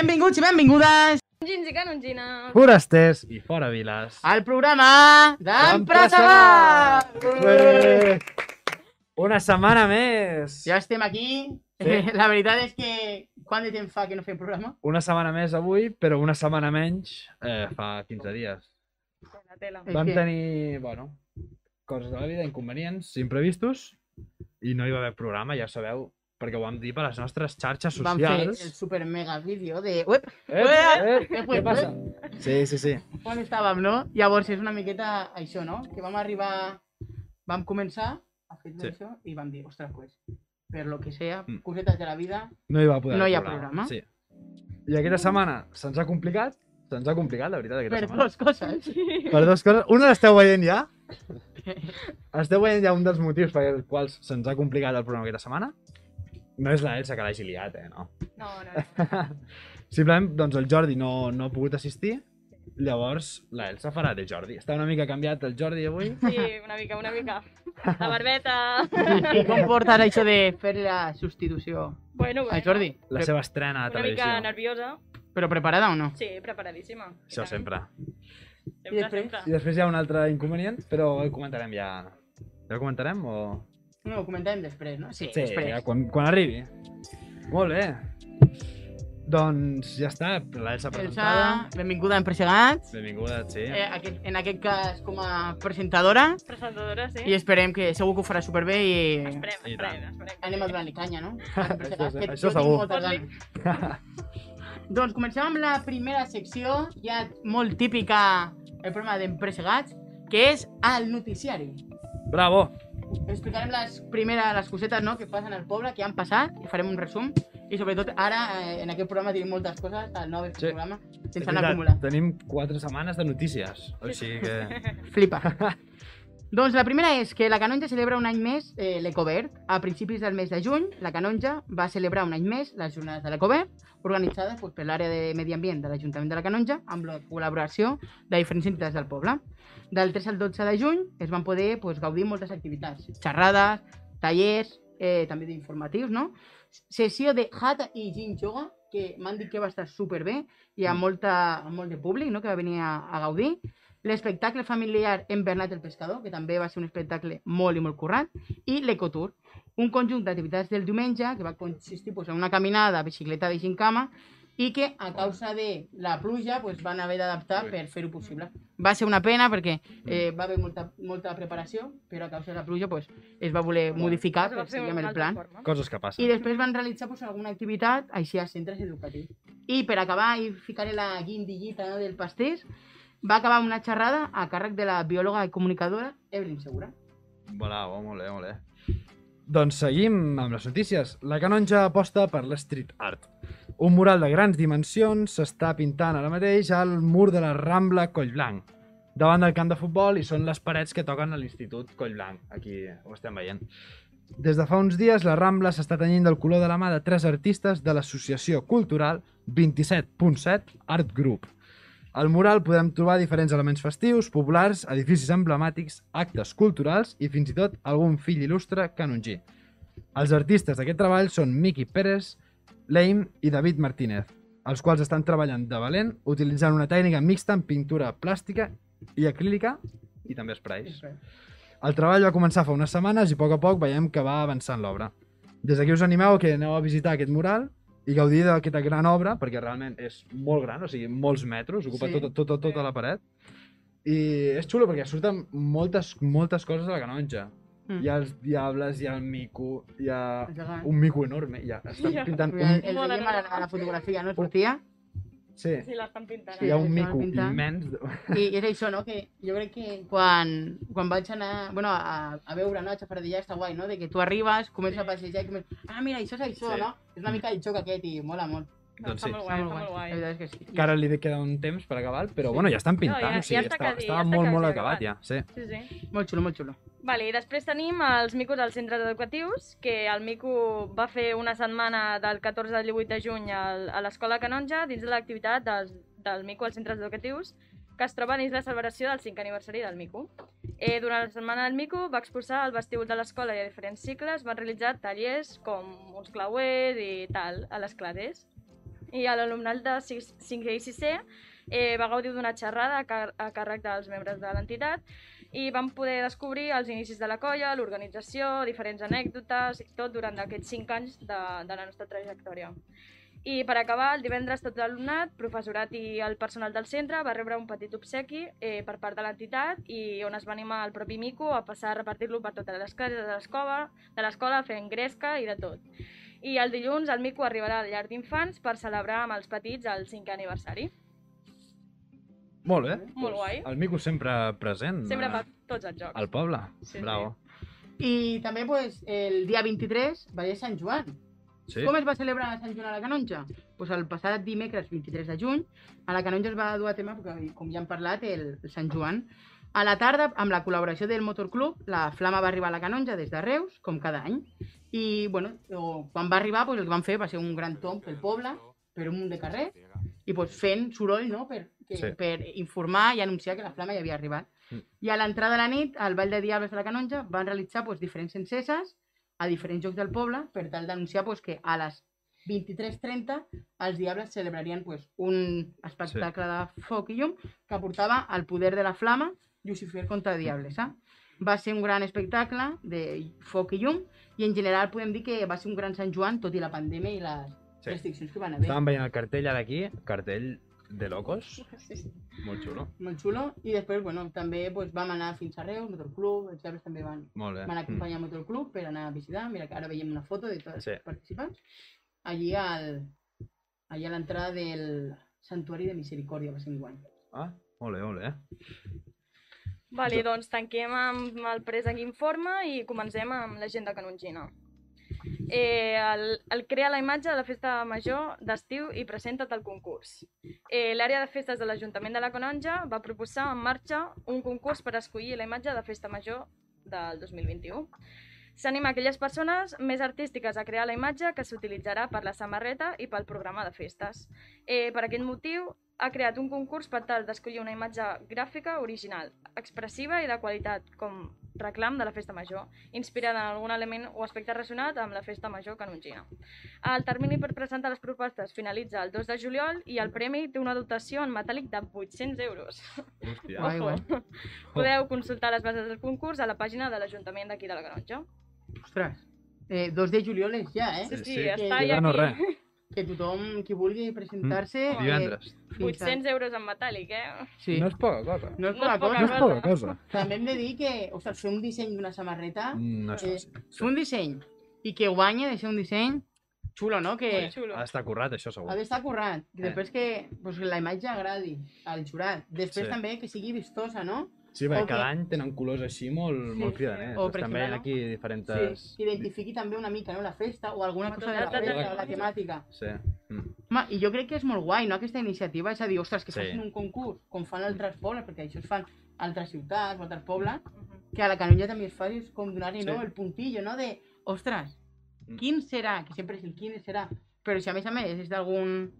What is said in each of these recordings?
Benvinguts i benvingudes Canongins i canongines. Forasters i fora viles. al programa d'Empresarial! Ué! Una setmana més! Ja estem aquí. Sí. La veritat és que quant de temps fa que no fem programa? Una setmana més avui, però una setmana menys eh, fa 15 dies. La tela. Vam tenir, bueno, coses de la vida, inconvenients, imprevistos, i no hi va haver programa, ja sabeu, perquè ho vam dir per les nostres xarxes Vam fer socials. el super mega vídeo de... Uep, Eh, eh, Què què passa? Sí, sí, sí. on estàvem, no? Llavors és una miqueta això, no? Que vam arribar... Vam començar a fer Sí. això i vam dir, ostres, pues, per lo que sea, Mm. cosetes de la vida, No hi va poder No hi ha haver programa. Sí. I aquesta setmana se'ns ha complicat, se'ns ha complicat, la veritat, aquesta per setmana. dues coses. Per dues coses. Una l'esteu veient ja. Esteu veient ja un dels motius per als quals se'ns ha complicat el programa aquesta setmana. No és la Elsa que l'hagi liat, eh, no. No, no, no. Simplement, doncs el Jordi no, no ha pogut assistir, llavors la Elsa farà de Jordi. Està una mica canviat el Jordi avui. Sí, una mica, una mica. La barbeta. I com portes això de fer la substitució? Bueno, bueno. Ai, Jordi, La seva estrena a Una mica televisió. nerviosa. però preparada o no? Sí, preparadíssima. Això sempre. Sempre, I després? sempre. I després hi ha un altre inconvenient, però el comentarem ja. Ja el comentarem o...? No, ho comentarem després, no? Sí, Sí, després. ja, quan, quan arribi. Molt bé. Doncs ja està, l'Elsa Elsa, presentada. benvinguda a Empresegats. Benvinguda, sí. Eh, aquest, en aquest cas com a presentadora Presentadora, sí. i esperem que segur que ho farà superbé i Esperem, I esperem, esperem. anem a donar-li canya, no? Això- Que això jo segur. doncs comencem amb la primera secció, ja molt típica el programa d'Empresegats, que és el noticiari. Bravo! Explicarem les primeres les cosetes no, que passen al poble, que han passat, i farem un resum. I sobretot ara, eh, en aquest programa, tenim moltes coses, al nou Sí. programa, sense anar acumulant. Tenim quatre setmanes de notícies, o sigui que... Flipa. doncs la primera és que la Canonja celebra un any més eh, l'Ecovert. A principis del mes de juny, la Canonja va celebrar un any més les jornades de l'Ecovert, organitzades pues, per l'àrea de Medi Ambient de l'Ajuntament de la Canonja, amb la col·laboració de diferents entitats del poble. Del 3 al 12 de juny es van poder pues, gaudir moltes activitats, xerrades, tallers, eh, també d'informatius, no? Sessió de Hatha i Yin Yoga, que m'han dit que va estar superbé, i amb, molta, amb molt de públic no? que va venir a, a gaudir. L'espectacle familiar en Bernat el Pescador, que també va ser un espectacle molt i molt currat, i l'Ecotour, un conjunt d'activitats del diumenge que va consistir pues, en una caminada, bicicleta de gincama, i que a causa de la pluja pues, van haver d'adaptar per fer-ho possible. Va ser una pena perquè eh, va haver molta, molta preparació, però a causa de la pluja pues, es va voler modificar per seguir amb el plan. forma. Coses que I passen. després van realitzar pues, alguna activitat així a centres educatius. I per acabar i ficar la guindillita no, del pastís, va acabar una xerrada a càrrec de la biòloga i comunicadora Evelyn Segura. Bravo, molt bé, molt bé. Doncs seguim amb les notícies. La Canonja aposta per l'street art. Un mural de grans dimensions s'està pintant ara mateix al mur de la Rambla Collblanc, davant del camp de futbol i són les parets que toquen a l'Institut Collblanc. Aquí ho estem veient. Des de fa uns dies, la Rambla s'està tenyint del color de la mà de tres artistes de l'associació cultural 27.7 Art Group. Al mural podem trobar diferents elements festius, populars, edificis emblemàtics, actes culturals i fins i tot algun fill il·lustre canongí. Els artistes d'aquest treball són Miki Pérez, Leim i David Martínez, els quals estan treballant de valent utilitzant una tècnica mixta en pintura plàstica i acrílica i també sprays. El treball va començar fa unes setmanes i a poc a poc veiem que va avançant l'obra. Des d'aquí us animeu que aneu a visitar aquest mural i gaudir d'aquesta gran obra, perquè realment és molt gran, o sigui, molts metres, ocupa Sí. tota, tota, tota la paret. I és xulo perquè surten moltes, moltes coses a la canonja. Mm. Hi ha els diables, hi ha el mico, hi ha El un mico enorme, hi ha, estan Ja. pintant El, un... el Molt veiem a la, enorme. a la fotografia, no? Sortia. Sí, Sí, l'estan pintant. Sí, hi ha un mico pintant. immens. I, és això, no? Que jo crec que quan, quan vaig anar bueno, a, a veure, no? a xafardejar està guai, no? De que tu arribes, comences a passejar i comences... Ah, mira, això és això, Sí. no? És una mica el xoc aquest i mola molt. Doncs Està sí. molt Està guai, molt està molt guai. guai. La veritat és que sí. Que ara li queda un temps per acabar, però Sí. bueno, ja estan pintant, ja- o sigui, ja està està, quasi- està ja està molt, molt acabat acabat. ja, sí. Sí, sí. Molt xulo, molt xulo. Vale, i després tenim els micos als centres educatius, que el mico va fer una setmana del 14 al 18 de juny a l'Escola Canonja dins de l'activitat del, del mico als centres educatius, que es troba dins la celebració del 5 aniversari del mico. Eh, durant la setmana del mico va exposar al vestíbul de l'escola i a diferents cicles van realitzar tallers com uns clauers i tal a les classes. I a l'alumnat de 6, 5è i 6è eh, va gaudir d'una xerrada a, a càrrec dels membres de l'entitat i vam poder descobrir els inicis de la colla, l'organització, diferents anècdotes, i tot durant aquests 5 anys de, de la nostra trajectòria. I per acabar, el divendres tot l'alumnat, professorat i el personal del centre va rebre un petit obsequi eh, per part de l'entitat i on es va animar el propi Mico a passar a repartir-lo per totes les classes de l'escola, fent gresca i de tot. I el dilluns el Mico arribarà al llar d'infants per celebrar amb els petits el 5è aniversari. Molt bé. Molt guai. El mico sempre present. Sempre eh, fa tots els jocs. Al poble. Sí, Bravo. I també pues, el dia 23 va ser Sant Joan. Sí. Com es va celebrar Sant Joan a la Canonja? Pues el passat dimecres 23 de juny, a la Canonja es va dur a tema, perquè, com ja hem parlat, el, el Sant Joan. A la tarda, amb la col·laboració del Motorclub, la Flama va arribar a la Canonja des de Reus, com cada any. I, bueno, quan va arribar, pues, el que van fer va ser un gran tomb pel poble, per un munt de carrer, i pues, fent soroll no? per, que, Sí. per informar i anunciar que la Flama ja havia arribat. Mm. I a l'entrada de la nit, al Ball de Diables de la Canonja, van realitzar pues, diferents enceses a diferents llocs del poble per tal d'anunciar pues, que a les 23.30 els Diables celebrarien pues, un espectacle sí. de foc i llum que portava el poder de la flama Lucifer contra Diables. Eh? Va ser un gran espectacle de foc i llum i en general podem dir que va ser un gran Sant Joan tot i la pandèmia i les Sí. restriccions que van haver. Estàvem veient el cartell ara aquí, cartell de locos, Sí, sí. molt xulo. Molt xulo. I després, bueno, també pues, vam anar fins a Reus, Motorclub, els Diables també van, van acompanyar a Motorclub per anar a visitar. Mira que ara veiem una foto de tots Sí. els participants. Allí, al, allí a l'entrada del Santuari de Misericòrdia va ser enguany. Ah, molt bé, molt bé. Vale, doncs tanquem amb el présent informe i comencem amb l'agenda canongina. Eh, el, el crea la imatge de la festa major d'estiu i presenta el concurs. Eh, L'àrea de festes de l'Ajuntament de la Canonja va proposar en marxa un concurs per escollir la imatge de festa major del 2021. S'anima aquelles persones més artístiques a crear la imatge que s'utilitzarà per la samarreta i pel programa de festes. Eh, per aquest motiu, ha creat un concurs per tal d'escollir una imatge gràfica original, expressiva i de qualitat, com reclam de la festa major, inspirada en algun element o aspecte relacionat amb la festa major canongina. El termini per presentar les propostes finalitza el 2 de juliol i el premi té una dotació en metàl·lic de 800 euros. Hòstia. Guai. Podeu consultar les bases del concurs a la pàgina de l'Ajuntament d'aquí de la Canonja. Ostres, eh, 2 de juliol és ja, eh? Sí, Sí, sí, està ja no aquí. Que tothom qui vulgui presentar-se... Mm. Divendres. Eh, fins a- 800 euros en metàl·lic, eh? Sí. No és poca cosa. No és no poca poca cosa. No és poca cosa. També hem de dir que, ostres, fer un disseny d'una samarreta, No és eh, fàcil. fer un disseny i que guanyi de ser un disseny xulo, no? Que Molt xulo. Ha d'estar currat, això segur. ha d'estar currat. I Eh. després que pues, que la imatge agradi al jurat. Després Sí. també que sigui vistosa, no? Sí, perquè o que- cada any tenen colors així molt, Sí, molt sí. cridaners. O, per Estan exemple, veient aquí diferents... Sí, que identifiqui també una mica no? la festa o alguna cosa de la festa, la temàtica. Sí. Mm. Home, i jo crec que és molt guai, no?, aquesta iniciativa. És a dir, ostres, que Sí. facin un concurs, com fan altres pobles, perquè això es fan altres ciutats o altres pobles, que a la Canonja també es fa, és com donar-li, Sí. no?, el puntillo, no?, de, ostres, Mm. quin serà? Que sempre és el quin serà. Però si a més a més és d'algun,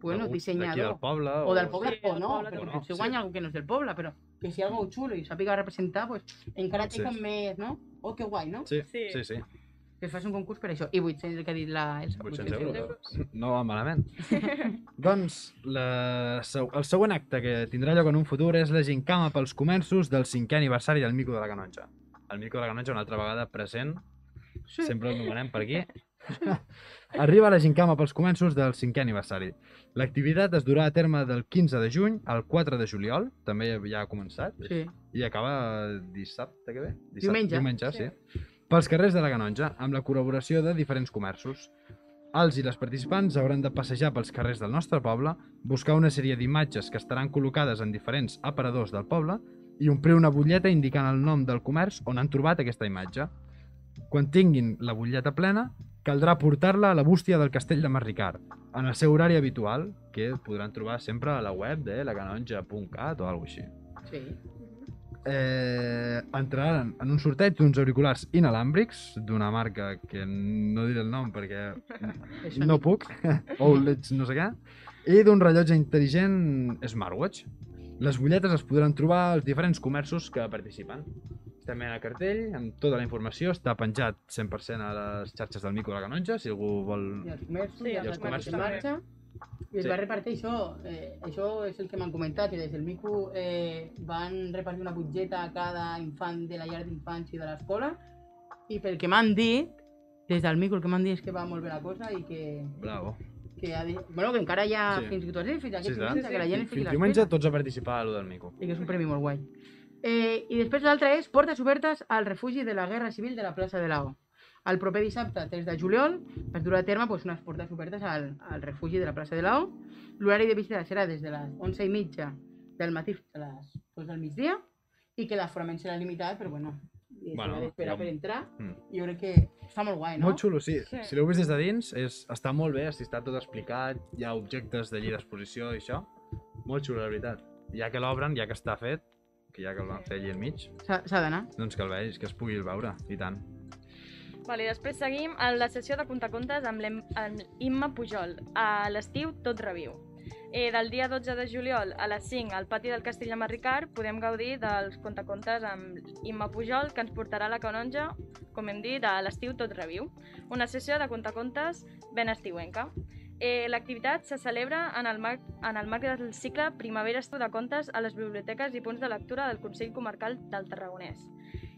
bueno, Algú D'aquí dissenyador, del poble. o del poble, Sí, o no, poble perquè també. potser Sí. guanya algú que no és del poble, però que si algo xulo i sàpiga representar, pues, encara té Sí. com més, no? Oh, que guai, no? Sí, Sí. sí, sí. Que es faci un concurs per això. I 800, el que ha dit la Elsa. 800 800 euros. euros. No va malament. doncs la, seu- el següent acte que tindrà lloc en un futur és la gincama pels comerços del cinquè aniversari del Mico de la Canonja. El Mico de la Canonja una altra vegada present, Sí. sempre el nomenem per aquí. Arriba la gincama pels començos del cinquè aniversari. L'activitat es durà a terme del 15 de juny al 4 de juliol, també ja ha començat, Sí. i acaba dissabte que ve? Dissabte, Diumenge. Diumenge, sí. Pels carrers de la Canonja, amb la col·laboració de diferents comerços. Els i les participants hauran de passejar pels carrers del nostre poble, buscar una sèrie d'imatges que estaran col·locades en diferents aparadors del poble i omplir una butlleta indicant el nom del comerç on han trobat aquesta imatge. Quan tinguin la butlleta plena, caldrà portar-la a la bústia del castell de Marricard, en el seu horari habitual, que podran trobar sempre a la web de lacanonja.cat o alguna així. Sí. Eh, entraran en un sorteig d'uns auriculars inalàmbrics d'una marca que no diré el nom perquè no puc, Oulets no sé què, i d'un rellotge intel·ligent smartwatch. Les butlletes es podran trobar als diferents comerços que participen. Estem en el cartell, amb tota la informació, està penjat 100% a les xarxes del Mico de la Canonja, si algú vol... I els comerços, Sí, i els els comerços en marxa. I es Sí. va repartir això, eh, això és el que m'han comentat, que des del Mico eh, van repartir una butgeta a cada infant de la llar d'infants i de l'escola, i pel que m'han dit, des del Mico el que m'han dit és que va molt bé la cosa i que, Bravo. que, ha dit, bueno, que encara hi ha Sí. fins i tot fins aquest Sí, diumenge, que la gent es Fins fiqui les diumenge tots a participar a lo del mico. I que és un premi molt guai. Eh, I després l'altre és portes obertes al refugi de la Guerra Civil de la plaça de l'Ao. El proper dissabte, 3 de juliol, es durà a terme doncs, unes portes obertes al, al refugi de la plaça de l'Ao. L'horari de visita serà des de les 11 i mitja del matí fins a les 2 del migdia i que l'aforament serà limitat, però bueno, i Bueno, d'esperar ja- per entrar. Mm. Jo crec que està molt guai, no? Molt xulo, sí. Sí. Si l'heu vist des de dins, és, està molt bé, està tot explicat, hi ha objectes d'allí d'exposició i això. Molt xulo, la veritat. Ja que l'obren, ja que està fet, que ja que el van fer allí enmig, S'ha s'ha d'anar. doncs que el veig, que es pugui veure, i tant. Vale, després seguim en la sessió de contacontes amb l'Em- amb Imma Pujol. A l'estiu tot reviu. Eh, del dia 12 de juliol a les 5 al pati del Castell de Marricard podem gaudir dels contacontes amb Imma Pujol que ens portarà a la canonja, com hem dit, a l'estiu tot reviu. Una sessió de contacontes ben estiuenca. Eh, L'activitat se celebra en el, marc, en el marc del cicle Primavera Estiu de Contes a les biblioteques i punts de lectura del Consell Comarcal del Tarragonès.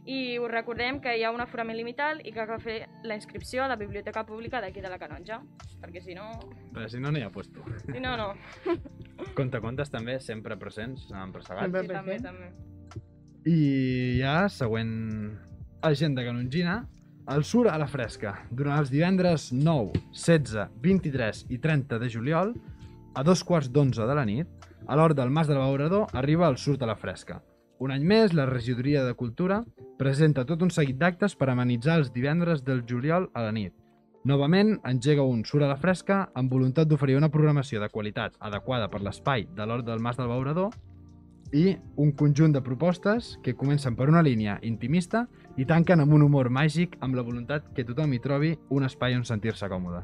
I us recordem que hi ha un aforament limitat i que cal fer la inscripció a la biblioteca pública d'aquí de la Canonja, perquè si no... Però si no, no hi ha puesto. Si no, no. Contacontes també, sempre presents, empresegats. Sempre. Sí, també, també. I ja, següent agenda canongina, el Sur a la Fresca, durant els divendres 9, 16, 23 i 30 de juliol, a dos quarts d'onze de la nit, a l'hora del Mas de l'Abeurador, arriba el Surt a la Fresca. Un any més, la Regidoria de Cultura presenta tot un seguit d'actes per amenitzar els divendres del juliol a la nit. Novament, engega un Surt a la Fresca amb voluntat d'oferir una programació de qualitat adequada per l'espai de l'Hort del Mas del Beurador i un conjunt de propostes que comencen per una línia intimista i tanquen amb un humor màgic amb la voluntat que tothom hi trobi un espai on sentir-se còmode.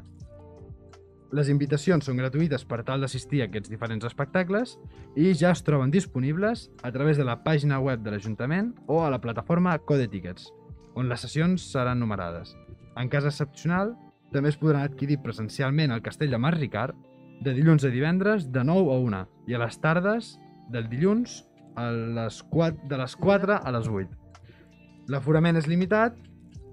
Les invitacions són gratuïtes per tal d'assistir a aquests diferents espectacles i ja es troben disponibles a través de la pàgina web de l'Ajuntament o a la plataforma Code Tickets, on les sessions seran numerades. En cas excepcional, també es podran adquirir presencialment al Castell de Mas Ricard de dilluns a divendres de 9 a 1 i a les tardes del dilluns a les 4, de les 4 a les 8. L'aforament és limitat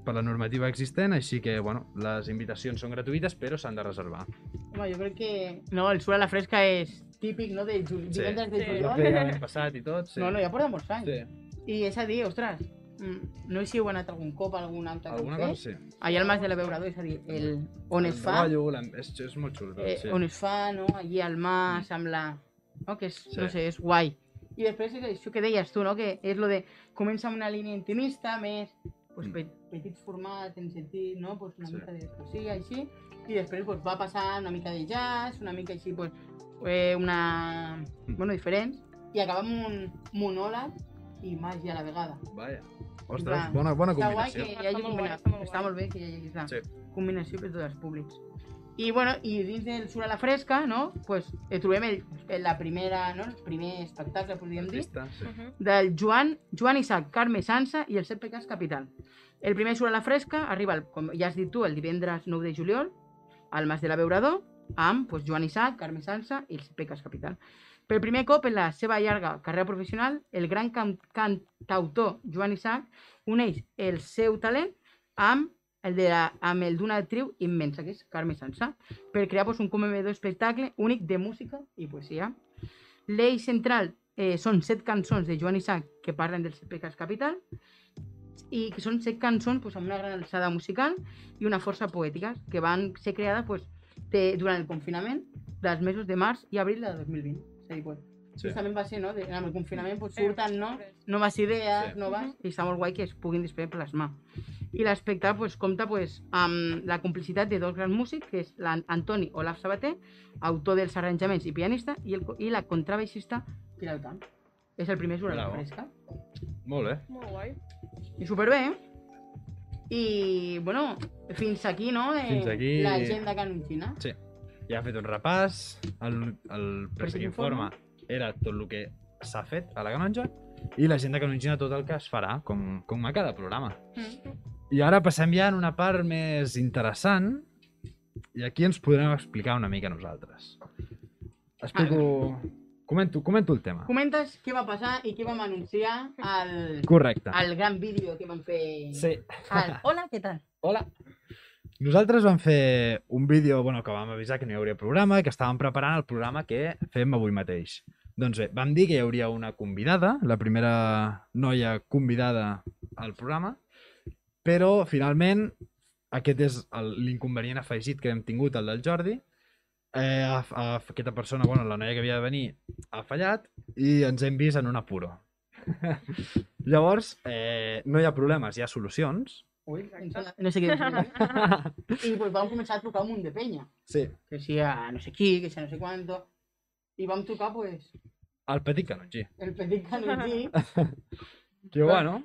per la normativa existent, així que bueno, les invitacions són gratuïtes però s'han de reservar. Home, jo crec que... No, el surt a la fresca és típic, no?, de ju... Sí. divendres de Sí. Ja juliol. feia l'any passat i tot, sí. No, no, ja porta molts anys. Sí. I és a dir, ostres, mm, no sé si heu anat algun cop a algun heu Alguna cosa sí. Allà al Mas de l'Abeurador, és a dir, el, on es El fa, la- és, és molt xulo eh, sí. on es fa, no? Allí al Mas, amb la... No? Que és, Sí. no sé, és guai. I després és això que deies tu, no? Que és lo de comença amb una línia intimista, més pues, Mm. pe petits formats, en sentit, no? Pues una Sí. mica de poesia, així. I després pues, va passant una mica de jazz, una mica així, pues, eh, una... Mm. Bueno, diferents. I acaba amb un monòleg i màgia a la vegada. Vaja. Ostres, bona, bona Està guai combinació. que hi hagi molt combina... guai, està molt està molt bé que hi hagi aquesta Sí. combinació per tots els públics. I, bueno, i dins del Surt a la Fresca, no? Pues, eh, trobem el, el, la primera, no? el primer espectacle, podríem dir, Artista, sí. Del Joan, Joan Isaac, Carme Sansa i els set pecats capital. El primer Surt a la Fresca arriba, el, com ja has dit tu, el divendres 9 de juliol, al Mas de l'Abeurador, amb pues, Joan Isaac, Carme Sansa i els set pecats capital. Per primer cop en la seva llarga carrera professional, el gran can cantautor Joan Isaac uneix el seu talent amb el de la, amb el d'una actriu immensa, que és Carme Sansa, per crear pues, un comedor espectacle únic de música i poesia. L'eix central eh, són set cançons de Joan Isaac que parlen dels pecats capital i que són set cançons pues, amb una gran alçada musical i una força poètica que van ser creades pues, de, durant el confinament dels mesos de març i abril de 2020. És a dir, pues, Sí. justament va ser, no? De, amb el confinament pues, Eh, surten no? noves idees, Sí. noves, i està molt guai que es puguin després plasmar. I l'espectacle pues, compta pues, amb la complicitat de dos grans músics, que és l'Antoni Olaf Sabater, autor dels arranjaments i pianista, i, el, i la contrabaixista Pilar Camp. És el primer Bravo. fresca. Molt bé. Molt guai. I superbé, eh? I, bueno, fins aquí, no? Eh, Fins aquí. L'agenda canonxina. Sí. Ja ha fet un repàs, el, el préssec informe era tot el que s'ha fet a la canonja i la gent de canonjina tot el que es farà, com, com a cada programa. Mm. I ara passem ja en una part més interessant i aquí ens podrem explicar una mica nosaltres. explico... Comento, comento el tema. Comentes què va passar i què vam anunciar al, Correcte. al gran vídeo que vam fer... Sí. Al... Hola, què tal? Hola. Nosaltres vam fer un vídeo, bueno, que vam avisar que no hi hauria programa, que estàvem preparant el programa que fem avui mateix. Doncs bé, vam dir que hi hauria una convidada, la primera noia convidada al programa, però finalment aquest és l'inconvenient afegit que hem tingut, el del Jordi. Eh, a, a, aquesta persona, bueno, la noia que havia de venir, ha fallat i ens hem vist en un apuro. Llavors, eh, no hi ha problemes, hi ha solucions. Ui, no sé què dir. I pues, vam començar a trucar un munt de penya. Sí, Que si a no sé qui, que si a no sé quanto. I vam trucar, pues, el petit canongi. el petit canutí. Que bueno,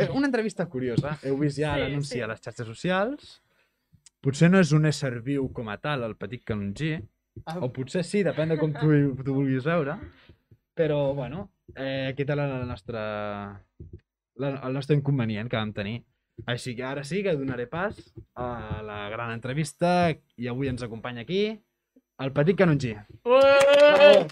és una entrevista curiosa. Heu vist ja Sí, l'anunci sí. a les xarxes socials. Potser no és un ésser viu com a tal, el petit canongí, o potser sí, depèn de com tu, tu vulguis veure. Però, bueno, eh, aquest era la nostra, la, el nostre inconvenient que vam tenir. Així que ara sí que donaré pas a la gran entrevista i avui ens acompanya aquí el petit canongí. Ué!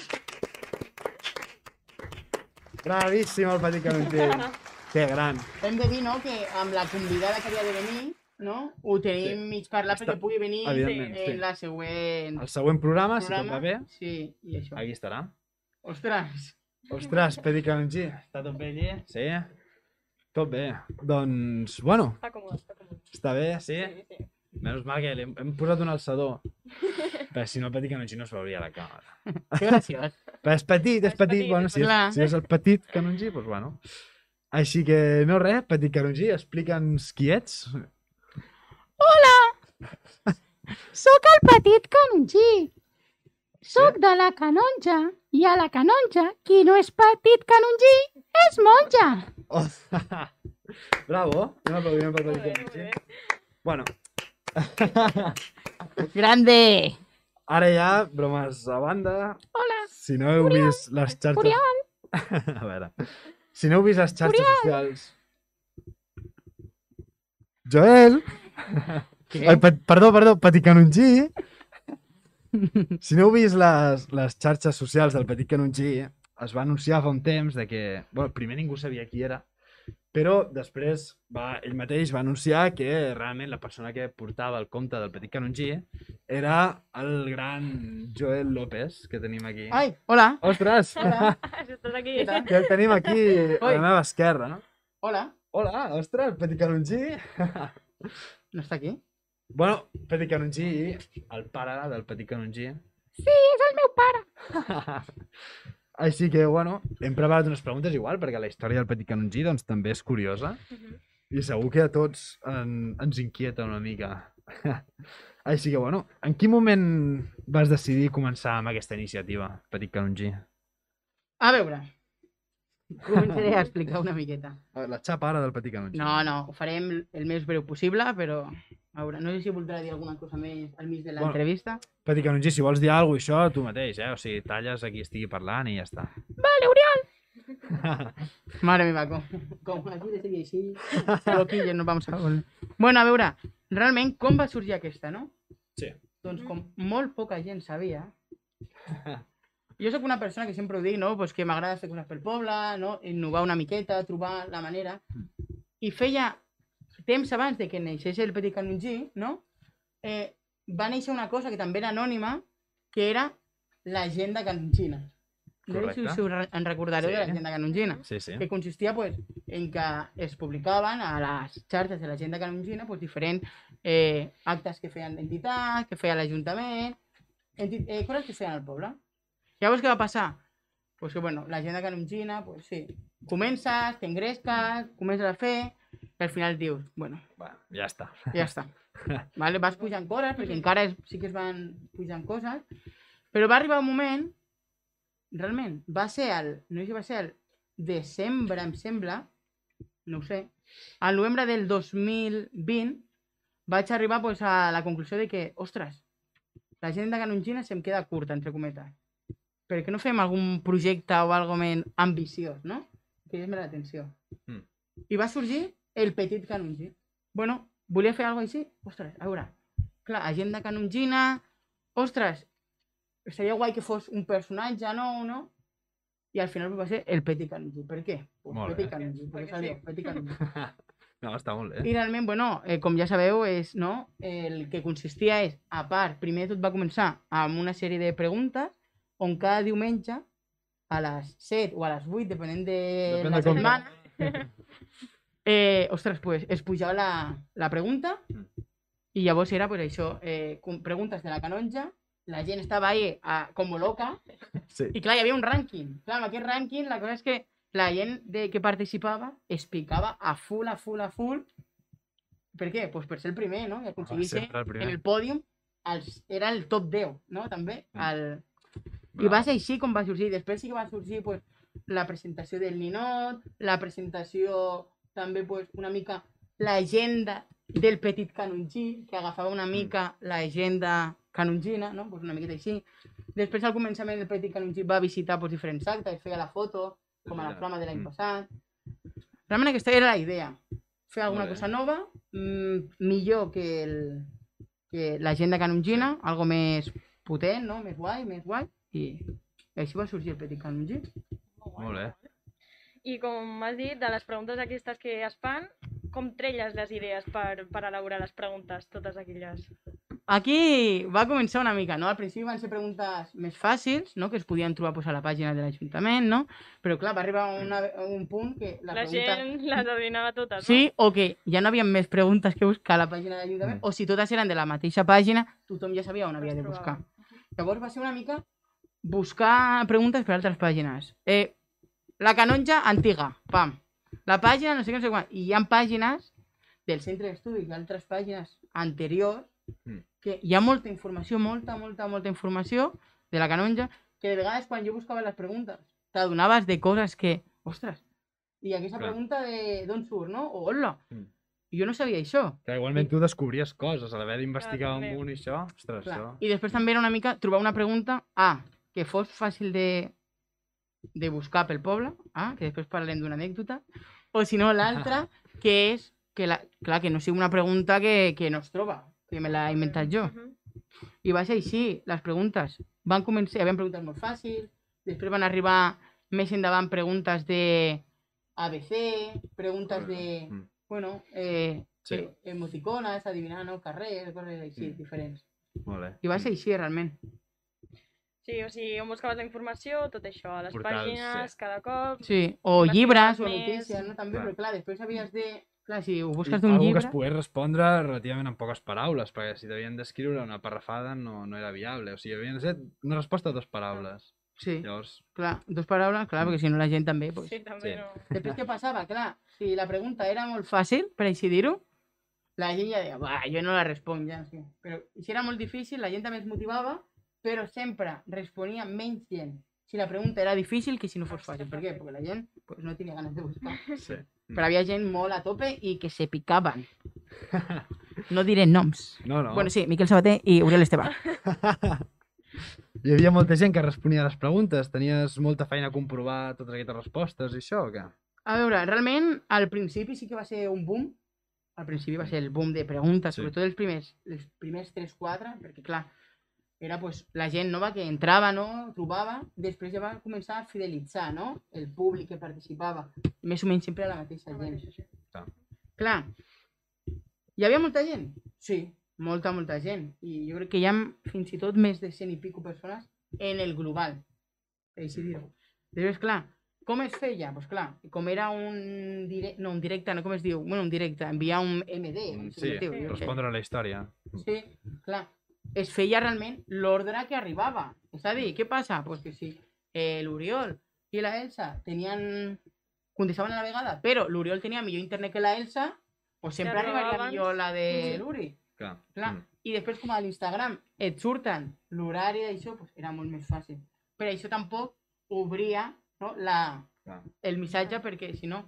Bravíssim el petit canongí. Que gran. Hem de dir, no?, que amb la convidada que havia de venir, no?, ho tenim mig parlat Està- perquè pugui venir en sí. la següent El següent programa, si tot programa. va bé, Sí, i això. aquí estarà. Ostres, Ostres, Pedi Canongí, està tot bé allí? Sí? Tot bé. Doncs, bueno, Està còmode, està còmode. està bé, sí? Sí, sí. Menys mal que li hem, hem posat un alçador. Però si no, el Pedi Canongí no es veuria la càmera. que graciós. Però és petit, és És petit, petit, bueno, és si és, petit. si és el petit Canongí, doncs bueno. Així que, no res, Petit Canongí, explica'ns qui ets. Soc el petit canongí. Soc de la canonja i a la canonja, qui no és petit canongí, és monja. Oh, Bravo, anem aplaudiment pel Petit Canongí. Bueno, Grande! ara ja, bromes a banda, Hola, Si no heu vist les xarxes... Oriol. a veure. Si no heu vist les xarxes socials... Joel! Què? Ai, pe perdó, perdó, Petit Canongí! si no heu vist les, les xarxes socials del Petit Canongí, es va anunciar fa un temps de que... Bueno, primer ningú sabia qui era, però després va, ell mateix va anunciar que realment la persona que portava el compte del Petit Canongí era el gran Joel López, que tenim aquí. Ai, hola. Ostres! Hola. Estàs aquí. Que el tenim aquí a Oi. la meva esquerra, no? Hola. Hola, ostres, Petit Canongí. No està aquí? Bueno, Petit Canongí, el pare del Petit Canongí. sí, és el meu pare. Així que, bueno, hem preparat unes preguntes igual, perquè la història del Petit Canongí doncs, també és curiosa Mhm. i segur que a tots en, ens inquieta una mica. Així que, bueno, en quin moment vas decidir començar amb aquesta iniciativa, Petit Canongí? A veure, començaré a explicar una miqueta. A veure, La xapa ara del Petit Canongí. No, no, ho farem el més breu possible, però... A veure, no sé si voldrà dir alguna cosa més al mig de Bueno. l'entrevista. Petit Canongí, si vols dir alguna cosa, això tu mateix, eh? O sigui, talles a qui estigui parlant i ja està. Vale, Oriol. Mare meva, com, com aquí de seguir així, però aquí ja no vamos a... Bueno, a veure, realment, com va sorgir aquesta, no? Sí. Doncs com molt poca gent sabia, jo sóc una persona que sempre ho dic, no? Pues que m'agrada fer coses pel poble, no? Innovar una miqueta, trobar la manera. I feia temps abans de que neixés el Petit Canongí, no? Eh, va néixer una cosa que també era anònima, que era l'agenda canongina. No sé si Correcte. us en recordareu Sí. de l'agenda canongina Sí, sí. que consistia pues, en que es publicaven a les xarxes de l'agenda canongina pues, diferents eh, actes que feien l'entitat, que feia l'Ajuntament, eh, coses que feien al poble. Llavors, què va passar? Pues que, bueno, l'agenda canongina, pues sí, comences, t'engresques, comences a fer, i al final dius, bueno, Bueno, ja està. ja està. vale? Vas pujant coses, perquè encara es, sí que es van pujant coses, però va arribar un moment, realment, va ser el, no sé si va ser el desembre, em sembla, no ho sé, al novembre del 2020 vaig arribar pues, a la conclusió de que, ostres, l'agenda canongina se'm queda curta, entre cometes. Per què no fem algun projecte o algo més ambiciós, no? Que és més l'atenció. Mm. I va sorgir el petit canongí. Bueno, volia fer alguna així? Ostres, a veure, clar, agenda canongina, ostres, estaria guai que fos un personatge nou, no? I al final va ser el Petit Canongi. Per què? Pues Molt Petit perquè Perquè s'ha sí. Petit Canongi. No, està molt bé. I realment, bueno, eh, com ja sabeu, és, no? el que consistia és, a part, primer de tot va començar amb una sèrie de preguntes on cada diumenge a les 7 o a les 8, depenent de Depèn la de setmana, eh, ostres, pues, es pujava la, la pregunta Mm. i llavors era pues, això, eh, preguntes de la canonja, la gent estava ahí a, com loca Sí. i clar, hi havia un rànquing. Clar, amb aquest rànquing la cosa és que la gent de, que participava es picava a full, a full, a full. Per què? Pues per ser el primer, no? I aconseguir ser el en el pòdium els, era el top 10, no? També. Mm. El... I Bravo. va ser així com va sorgir. Després sí que va sorgir pues, la presentació del ninot, la presentació també pues, una mica l'agenda del petit canongí, que agafava una mica l'agenda canongina, no? pues una miqueta així. Després al començament el petit canongí va visitar pues, diferents actes, feia la foto, com a la flama de l'any Mm. passat. Realment aquesta era la idea. Fer alguna cosa nova, mm, millor que, el, que l'agenda canongina, algo més potent, no? més guai, més guai. I així va sorgir el petit canongí. Molt bé. I com has dit, de les preguntes aquestes que es fan, com trelles les idees per, per elaborar les preguntes, totes aquelles? Aquí va començar una mica, no? Al principi van ser preguntes més fàcils, no? Que es podien trobar pues, a la pàgina de l'Ajuntament, no? Però clar, va arribar una, a un punt que la, La, pregunta... gent les adivinava totes, Sí, o que ja no havia més preguntes que buscar a la pàgina de l'Ajuntament, Mm. o si totes eren de la mateixa pàgina, tothom ja sabia on no? havia de buscar. Llavors va ser una mica buscar preguntes per altres pàgines. Eh, la canonja antiga, pam. La pàgina no sé què, no sé quan. I hi ha pàgines del centre d'estudis i altres pàgines anteriors Mm. que hi ha molta informació, molta, molta, molta informació de la canonja que de vegades quan jo buscava les preguntes t'adonaves de coses que, ostres, i aquesta Clar. pregunta de d'on surt, no? O hola. Mm. Jo no sabia això. Que igualment tu descobries coses, a l'haver d'investigar també. un i això, ostres, Clar. això... I després també era una mica trobar una pregunta, A, que fos fàcil de, de buscar pel poble, A, que després parlem d'una anècdota, o si no l'altra, que és, que la, clar, que no sigui una pregunta que, que no es troba, que me l'he inventat jo. I va ser així, les preguntes. Van començar, hi havia preguntes molt fàcils, després van arribar més endavant preguntes de ABC, preguntes de, Mm. bueno, eh, Sí. eh, emoticones, adivinar el carrer, coses així, Mm. diferents. Molt bé. I va ser així, realment. Sí, o sigui, on buscaves la informació, tot això, a les Portals, pàgines, sí. cada cop... Sí, o llibres o més, notícies, no? També, clar. però clar, després havies de... Clar, si ho busques d'un llibre... que es pogués respondre relativament en poques paraules, perquè si t'havien d'escriure una parrafada no, no era viable. O sigui, havien de ser una resposta a dues paraules. Sí, Llavors, clar, dos paraules, clar, perquè si no la gent també... Pues... Sí, també Sí. no... Després què passava? Clar, si la pregunta era molt fàcil, per així dir-ho, la gent ja deia, va, jo no la responc ja. Sí. Però si era molt difícil, la gent també es motivava, però sempre responia menys gent si la pregunta era difícil que si no fos fàcil. Per què? Perquè la gent pues, no tenia ganes de buscar. sí. Però havia gent molt a tope i que se picaven. No diré noms. No, no. Bueno, sí, Miquel Sabater i Uriel Esteve. Hi havia molta gent que responia a les preguntes. Tenies molta feina a comprovar totes aquestes respostes i això, o què? A veure, realment, al principi sí que va ser un boom. Al principi va ser el boom de preguntes, Sí. sobretot els primers, els primers 3-4, perquè clar, era pues, la gent nova que entrava, no? trobava, després ja va començar a fidelitzar no? el públic que participava, més o menys sempre la mateixa gent. Clar. Clar, hi havia molta gent? Sí, molta, molta gent. I jo crec que hi ha fins i tot més de 100 i pico persones en el global, per així dir-ho. Després, clar, com es feia? Doncs pues clar, com era un directe, no, un directe, no com es diu? Bueno, un directe, enviar un MD. Sé Sí, respondre a la història. Sí, clar. Es feia realment l'ordre que arribava. És a dir, què passa? Pues que si eh, l'Oriol i la Elsa tenien... contestaven a la vegada, però l'Oriol tenia millor internet que la Elsa, pues sempre arribava arribaria abans. millor la de Sí. l'Uri. Clar. Clar. Mm. I després, com a l'Instagram et surten l'horari d'això, pues era molt més fàcil. Però això tampoc obria no, la, Clar. el missatge, perquè si no...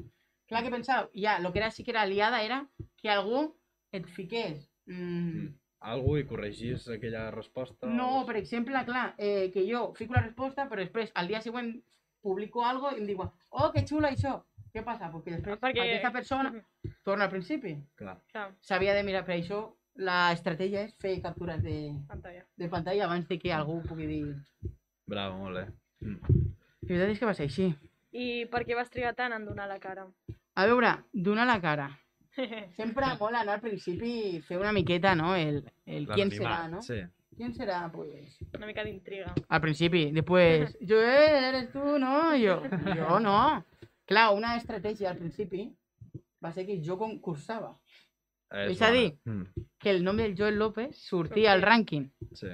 Clar que pensava, ja, el que era sí que era aliada era que algú et fiqués... Mm, Mm. Algú i corregís aquella resposta. no, o- per exemple, clar, eh, que jo fico la resposta, però després, al dia següent, publico algo i em diuen, oh, que xulo això. Què passa? Perquè després Perquè- aquesta persona torna al principi. Clar. Clar. S'havia de mirar per això, l'estratègia és fer captures de, Pantalla. de pantalla abans de que algú pugui dir... Bravo, molt bé. Mm. La veritat és que va ser així. I per què vas trigar tant en donar la cara? A veure, donar la cara. Sempre mola, no? Al principi fer una miqueta, no? El, el quién será, L'anonimat, ¿no? Sí. ¿Quién será? Pues... Una mica d'intriga. Al principi. Después, yo, eh, eres tú, ¿no? Yo, yo no. Clar, una estratègia al principi va ser que jo concursava. És, És a dir- Mm. Que el nom del Joel López sortia al rànquing. Sí.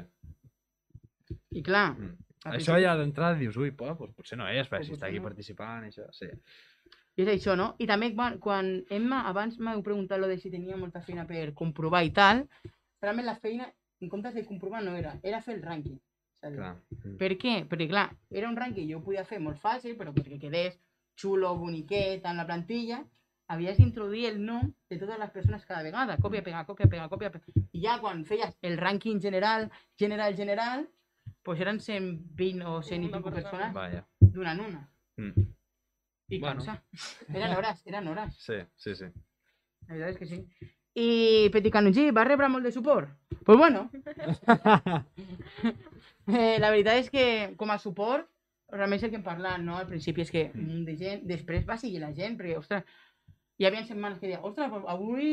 I clar, Mm. Això ja d'entrada dius, ui, doncs potser no és, però O si potser està aquí no. participant això, sí. I és això, no? I també quan, quan Emma abans m'heu preguntat lo de si tenia molta feina per comprovar i tal, realment la feina, en comptes de comprovar, no era, era fer el rànquing. Dir, Clar. Per què? Perquè, clar, era un rànquing que jo podia fer molt fàcil, però perquè quedés xulo, boniquet en la plantilla, havies d'introduir el nom de totes les persones cada vegada. Còpia, pega, còpia, pega, còpia, pega. I ja quan feies el rànquing general, general, general, doncs eren 120 o 100 i pico persones Vaja. donant una. Mm. I Bueno. cansa. Eren hores, eren hores. Sí, sí, sí. La veritat és que sí. I Petit Canongí va rebre molt de suport? Doncs pues bueno. eh, la veritat és que com a suport, realment és el que hem parlat, no? Al principi és que de gent, després va seguir la gent, perquè, ostres, hi havia setmanes que deia, ostres, avui...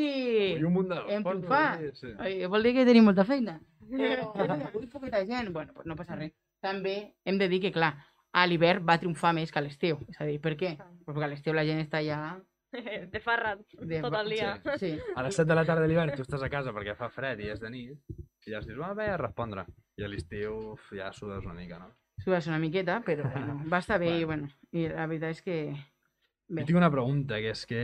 I un munt de Hem triomfat. Sí. Ai, vol dir que tenim molta feina. Però avui poqueta gent, bueno, pues no passa res. També hem de dir que, clar, a l'hivern va triomfar més que a l'estiu. És a dir, per què? Pues perquè a l'estiu la gent està ja... De farra De... tot el dia. Sí. A les 7 de la tarda de l'hivern tu estàs a casa perquè fa fred i és de nit i ja es dius, va bé, a respondre. I a l'estiu uf, ja sudes una mica, no? Subes una miqueta, però bueno, va estar bé i, bueno, i la veritat és que... Jo Bé. tinc una pregunta, que és que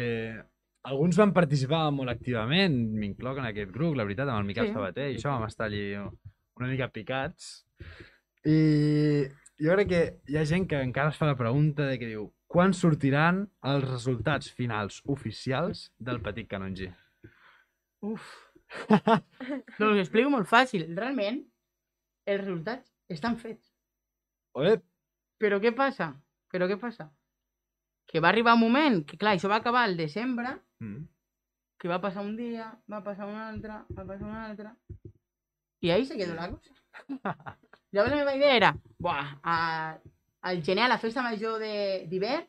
alguns van participar molt activament, m'incloc en aquest grup, la veritat, amb el Miquel Sí. Sabater i això, vam estar allí una mica picats. I jo crec que hi ha gent que encara es fa la pregunta de que diu quan sortiran els resultats finals oficials del Petit Canongí? Uf. no, us explico molt fàcil. Realment, els resultats estan fets. Ep, Però què passa? Però què passa? Que va arribar un moment, que clar, això va acabar al desembre, mm. que va passar un dia, va passar un altre, va passar un altre, i ahí se quedó la cosa. La meva idea era, buah, a, al gener a la festa major de- d'hivern,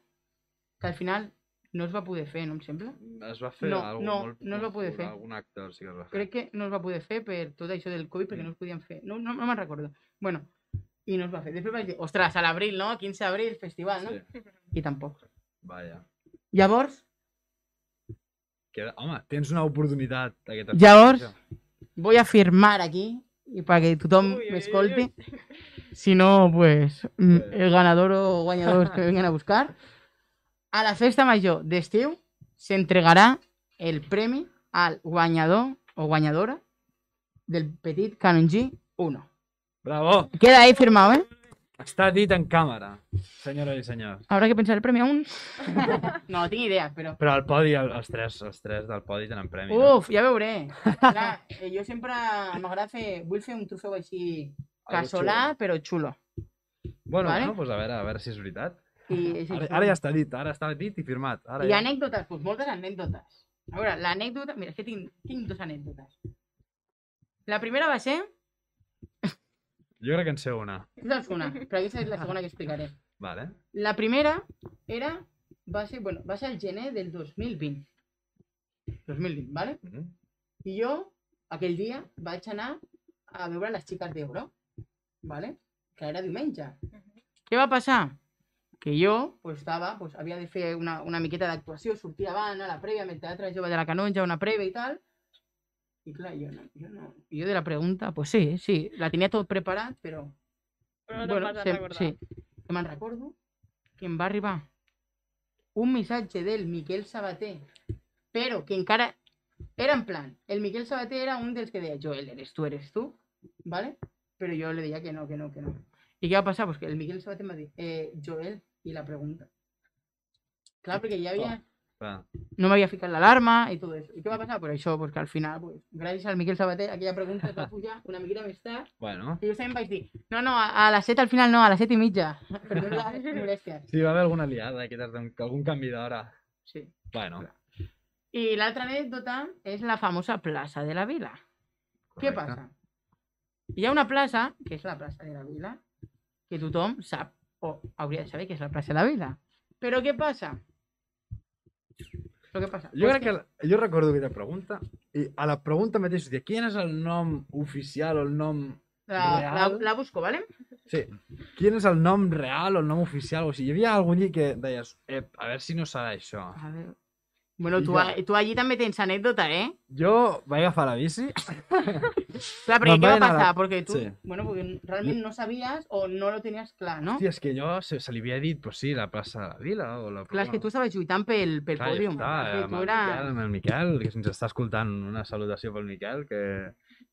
que al final no es va poder fer, no em sembla? es va fer No, algo no, molt, no es va poder fer. Algun acte sí que es va fer. Crec que no es va poder fer per tot això del Covid, perquè no es podien fer. No, no, no me'n recordo. Bueno, i no es va fer. Després vaig dir, ostres, a l'abril, no? 15 d'abril, festival, no? Sí, I tampoc. vaja. Llavors, Queda... Home, tens una oportunitat aquesta Llavors- festa. voy a firmar aquí y para que tothom m'escolti. Si no, pues mm, el ganador o guanyadors que vengan a buscar. A la festa major d'estiu s'entregarà el premi al guanyador o guanyadora del Petit Canongí 1. Bravo! Queda ahí firmado, ¿eh? Està dit en càmera, senyores i senyors. Habrá que pensar el premio aún. no, tinc idees, però... Però al podi, el- els tres, els tres del podi tenen premi. no? Uf, ja veuré. Clar, eh, jo sempre m'agrada fer... Vull fer un trofeu així Algo casolà, però xulo. Bueno, vale. bueno, pues a veure, a veure si és veritat. I, sí, Ara, ara ja està dit, ara està dit i firmat. Ara I ja. anècdotes, doncs moltes anècdotes. A veure, l'anècdota... Mira, és que tinc, tinc dues anècdotes. La primera va ser... Jo crec que en sé una. És una, però aquesta és la segona que explicaré. Vale. La primera era... Va ser, bueno, va ser el gener del 2020. 2020, ¿vale? Mm -hmm. I jo, aquell dia, vaig anar a veure les xiques d'Euro, ¿vale? Que era diumenge. Què va passar? Que jo, pues, estava, pues, havia de fer una, una miqueta d'actuació, sortir abans, a la prèvia, amb el Teatre Jove de la Canonja, una prèvia i tal. I clar, jo no, jo no. I jo de la pregunta, pues sí, sí, la tenia tot preparat, però... Però no vas a sí. Que me'n recordo que em va arribar un missatge del Miquel Sabater, però que encara era en plan, el Miquel Sabater era un dels que deia, Joel, eres tu, eres tu, ¿vale? Però jo le deia que no, que no, que no. I què va passar? Pues que el Miquel Sabater va dir, eh, Joel, i la pregunta. Clar, perquè ja havia... No m'havia ficat l'alarma i tot això. I què va passar? Pues això, pues que al final, pues, gràcies al Miquel Sabater, aquella pregunta es va pujar una miqueta més tard Bueno. i jo també vaig dir, no, no, a, a les 7 al final no, a les 7 i mitja. Perdó les molèsties. Sí, va haver alguna liada, un- algun canvi d'hora. Sí. Bueno, I l'altra anècdota és la famosa plaça de la Vila. Què Correcte. passa? Hi ha una plaça, que és la plaça de la Vila, que tothom sap, o hauria de saber que és la plaça de la Vila. Però què passa? Passa? Jo Pues crec que... la- Jo recordo pregunta i a la pregunta mateix dir quin és el nom oficial o el nom... La, real. la busco, ¿vale? Sí, quin és el nom real o el nom oficial? O sigui, hi havia allí que deies, a veure si no serà això. A veure... Bueno, tu, ja. a- tu allí també tens anècdota, eh? Jo vaig agafar la bici, Clar, perquè què va passar? la- Perquè tu, Sí. bueno, perquè realment no sabies o no lo tenies clar, no? Hòstia, és que jo se, se li havia dit, pues sí, la plaça de la Vila o la... Clar, és que tu estaves lluitant pel, pel Clar, ja pòdium. està, és que amb, tu el era... Miquel, amb el Miquel, que ens està escoltant una salutació pel Miquel, que,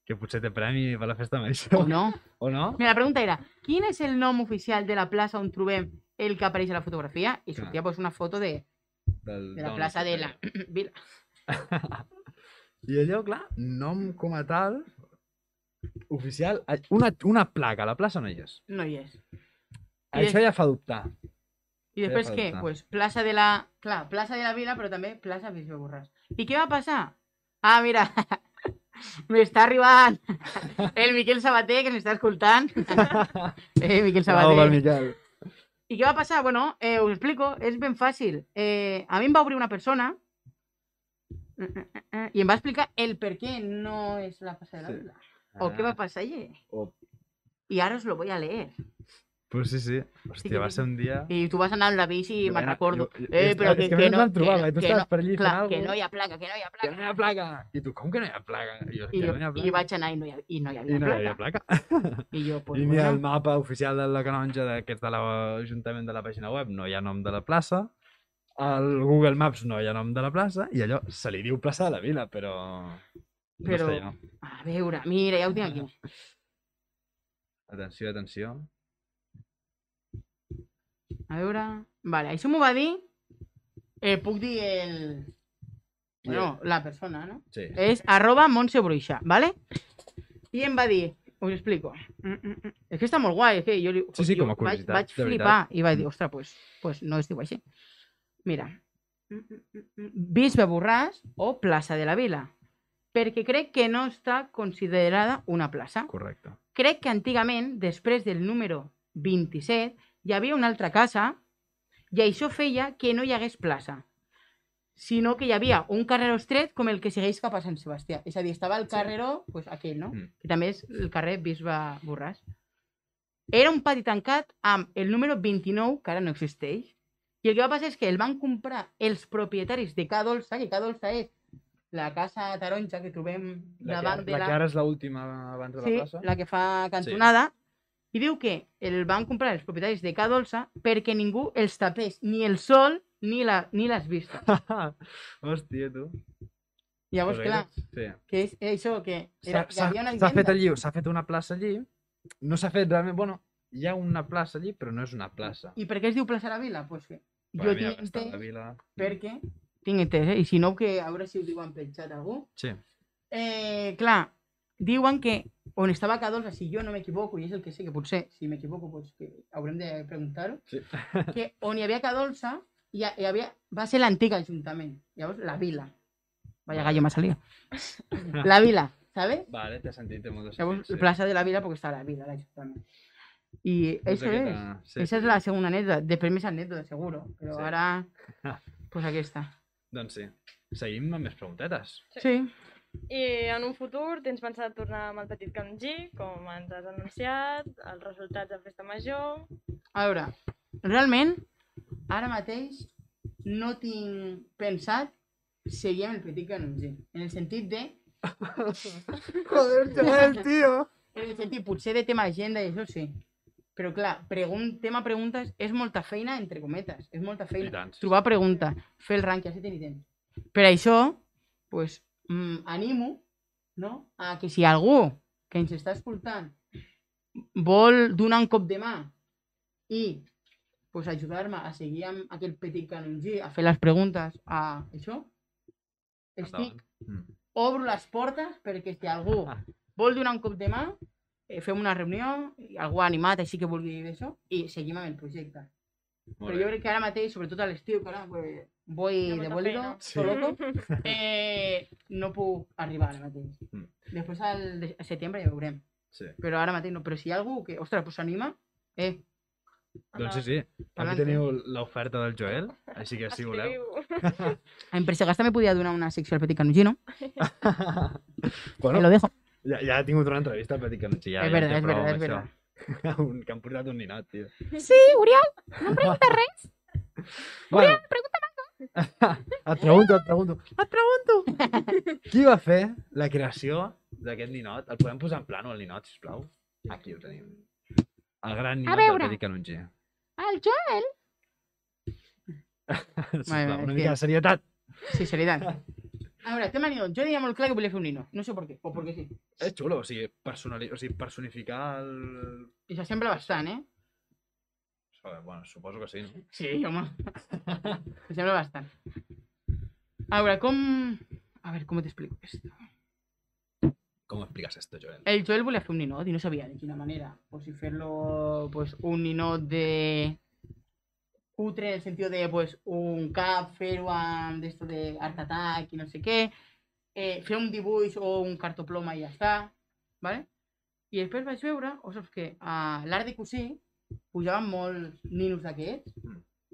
que potser té premi per la festa major. O no? O no? Mira, la pregunta era, quin és el nom oficial de la plaça on trobem el que apareix a la fotografia? I Clar. sortia pues, una foto de, Del, de la plaça de la. Vila. I allò, clar, nom com a tal, oficial, una, una placa, la plaça no hi és. No hi és. Això ja fa dubtar. I després fa què? dubtar. Pues plaça de la... Clar, plaça de la Vila, però també plaça Bisbe Borràs. I què va passar? Ah, mira, m'està arribant el Miquel Sabater, que m'està escoltant. eh, Miquel Bravo Sabater. Miquel. I què va passar? Bueno, eh, us explico, és ben fàcil. Eh, a mi em va obrir una persona eh, eh, eh, eh, i em va explicar el per què no és la plaça de la Sí. Vila. O què va passar allí. O... I ara us lo voy a leer. Pues sí, sí. que Hòstia, va ser un dia... I tu vas anar amb la bici i me'n recordo. jo- jo- Eh, però que, que que no, trobar, que, i tu que no, per allí clar, que no hi ha placa, que no hi ha Que placa. no hi ha placa! I tu, com que no hi ha placa? I jo, I, que jo, no hi ha I placa? vaig anar i no hi, ha, i no hi havia I no hi havia placa. placa. I jo, pues, I ni bueno, el mapa oficial de la canonja d'aquest de l'Ajuntament de la pàgina web no hi ha nom de la plaça. Al Google Maps no hi ha nom de la plaça i allò se li diu plaça de la Vila, però... No Però- està allà. a veure, mira, ja ho tinc aquí. Atenció, atenció. A veure... Vale, això m'ho va dir... Eh, puc dir el... Bueno, la persona, no? Sí. És arroba Montse Bruixa, ¿vale? I em va dir, us explico. Mm, mm, mm. És que està molt guai, és que jo, li, Sí, sí, com a vaig, curiositat, vaig de flipar veritat. i vaig dir, ostres, pues, pues no es diu així. Mira, Mm, mm, mm, mm. Bisbe Borràs o plaça de la Vila, perquè crec que no està considerada una plaça. Correcte. Crec que antigament, després del número 27, hi havia una altra casa i això feia que no hi hagués plaça, sinó que hi havia un carreró estret com el que segueix cap a Sant Sebastià. És a dir, estava el carreró, pues, aquell, no? Mm. Que també és el carrer Bisbe Borràs. Era un pati tancat amb el número 29, que ara no existeix, i el que va passar és que el van comprar els propietaris de Ca Dolça, que Ca Dolça és la casa taronja que trobem La, davant que, de la que ara és l'última abans de la sí, plaça. la que fa cantonada, i diu que el van comprar els propietaris de Ca Dolça perquè ningú els tapés ni el sol ni, la, ni les vistes. Hòstia, tu. Llavors, clar, Sí. que és això, que era, hi s'ha- havia una s'ha fet allí, s'ha fet una plaça allí. No s'ha fet realment... Bueno, hi ha una plaça allí, però no és una plaça. I per què es diu plaça de la Vila? Pues que Bueno, jo tinc entès vila... perquè... Tinc entès, eh? I si no, que a veure si ho diuen pel xat algú. Sí. Eh, clar, diuen que on estava Ca Dolça, si jo no m'equivoco, i és el que sé que potser, si m'equivoco, pues que haurem de preguntar-ho, sí. que on hi havia Ca Dolça hi, ha- hi havia, va ser l'antic ajuntament. Llavors, la vila. Vaya gallo m'ha salido. La vila, ¿sabes? Vale, té sentit, té molt de Llavors, sentit. plaça de la vila porque está la vila, l'ajuntament. I això és. aquesta- sí, Esa sí. és la segona anècdota. Després més anècdota, seguro. Però Sí. ara, pues aquesta. Doncs sí. Seguim amb més preguntetes. Sí. I en un futur tens pensat tornar amb el petit canongí, com ens has anunciat, els resultats de festa major... A veure, realment, ara mateix no tinc pensat seguir amb el petit canongí. En el sentit de... Joder, chaval, tio! En el sentit, potser de tema agenda i això sí. Però clar, pregun tema preguntes és molta feina, entre cometes. És molta feina. tant. Trobar pregunta, fer el rànquing, ja tenir temps. Per això, pues, mm, animo no? a que si algú que ens està escoltant vol donar un cop de mà i pues, ajudar-me a seguir amb aquell petit canongí, a fer les preguntes, a això, estic, Mm. obro les portes perquè si algú Ah. vol donar un cop de mà, eh, fem una reunió, i algú animat així que vulgui dir això, i seguim amb el projecte. Però jo crec que ara mateix, sobretot a l'estiu, que ara pues, voy ha de bólido, feina. Sí. loco, eh, no puc arribar ara mateix. Mm. Després al de- a setembre ja veurem. Sí. Però ara mateix no. Però si hi ha algú que, ostres, pues s'anima, eh, Doncs sí, sí. Aquí teniu l'oferta del Joel, així que si voleu. A Empresa Gas també podia donar una secció al Petit Canugino. bueno, Te lo dejo. ja, ja ha tingut una entrevista al Petit Canutxí. Ja, és ja verdad, és verdad, amb és verdad. un, que han portat un ninot, tio. Sí, Oriol, no em preguntes res. Bueno, et pregunto, et pregunto. Et pregunto! Qui va fer la creació d'aquest ninot? El podem posar en plano, el ninot, sisplau? Aquí ho tenim. El gran ninot veure. del Petit Canutxí. El Joel, Sisplau, una mica de serietat. Sí, seritat. A veure, tema ninot. Jo diria molt clar que volia fer un nino. No sé per què, o perquè sí. És xulo, o sigui, personali... o sigui personificar el... I s'assembla bastant, eh? Joder, Bueno, suposo que sí, no? Sí, home. S'assembla bastant. A veure, com... A veure, com t'explico esto? Com explicas esto, Joel? El Joel volia fer un ninot i no sabia de quina manera. Pues si fer-lo pues, un ninot de cutre en el sentido de pues un cap, fer-ho amb d'esto de Art Attack i no sé què, eh, fer un dibuix o un cartoploma i ja està, ¿vale? I després vaig veure, ostres, que a l'art de cosir pujaven molts ninos d'aquests,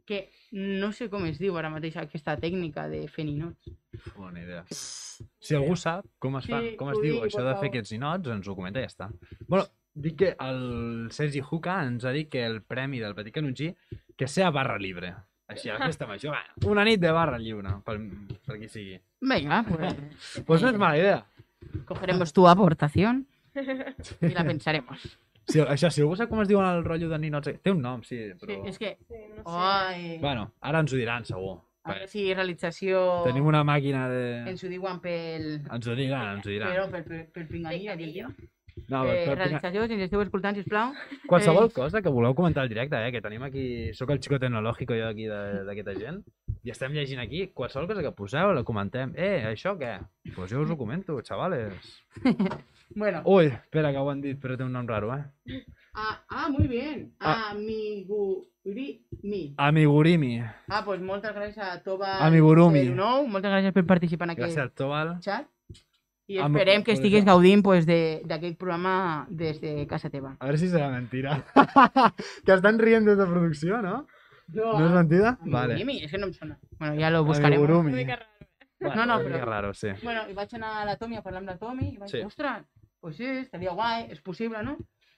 que no sé com es diu ara mateix aquesta tècnica de fer ninots. Bona idea. Si algú sap com es fa, Sí, com es diu digui, això de fer aquests ninots, ens ho comenta i ja està. Bueno, dic que el Sergi Juca ens ha dit que el premi del Petit Canutxí que sea barra libre. Així, a la festa major, va, una nit de barra lliure, per, per qui sigui. Venga, pues Pues no és mala idea. cogeremos tu aportación y la pensaremos. Si, això, si algú sap com es diuen el rotllo de ninots... Té un nom, sí, Sí, però... és que... Sí, no sé. Ai, Bueno, ara ens ho diran, segur. a veure si realització Tenim una màquina de... ens ho diuen pel... Ens ho diran, ens ho diran. Però pel, pel, pel pinganillo, aquell dia. No, eh, per, per, realització, si ens esteu escoltant, sisplau. Qualsevol Eh. cosa que voleu comentar al directe, eh? que tenim aquí... Soc el xico tecnològico jo aquí d'aquesta gent. I estem llegint aquí. Qualsevol cosa que poseu la comentem. Eh, això què? Doncs pues jo us ho comento, xavales. Bueno, Ui, espera, que ho han dit, però té un nom raro, eh? ah, ah, muy bien. Ah. Amigurimi. Amigurimi. Ah, pues moltes gràcies a Toba Amigurumi. Nou, moltes gràcies per participar en aquest Gràcies al Tobal. xat. I Am- esperem que estiguis gaudint pues, de- d'aquest programa des de casa teva. A veure si serà mentira. que estan rient des de producció, no? No, No és mentida? Amigurumi, és que no em sona. Bueno, ja lo buscarem. Amigurumi. Una mica raro. No, no, però- raro, sí. Bueno, i vaig anar a la Tomi a parlar amb la Tomi i vaig Sí. dir, ostres, pues sí, estaria guai, és possible, no?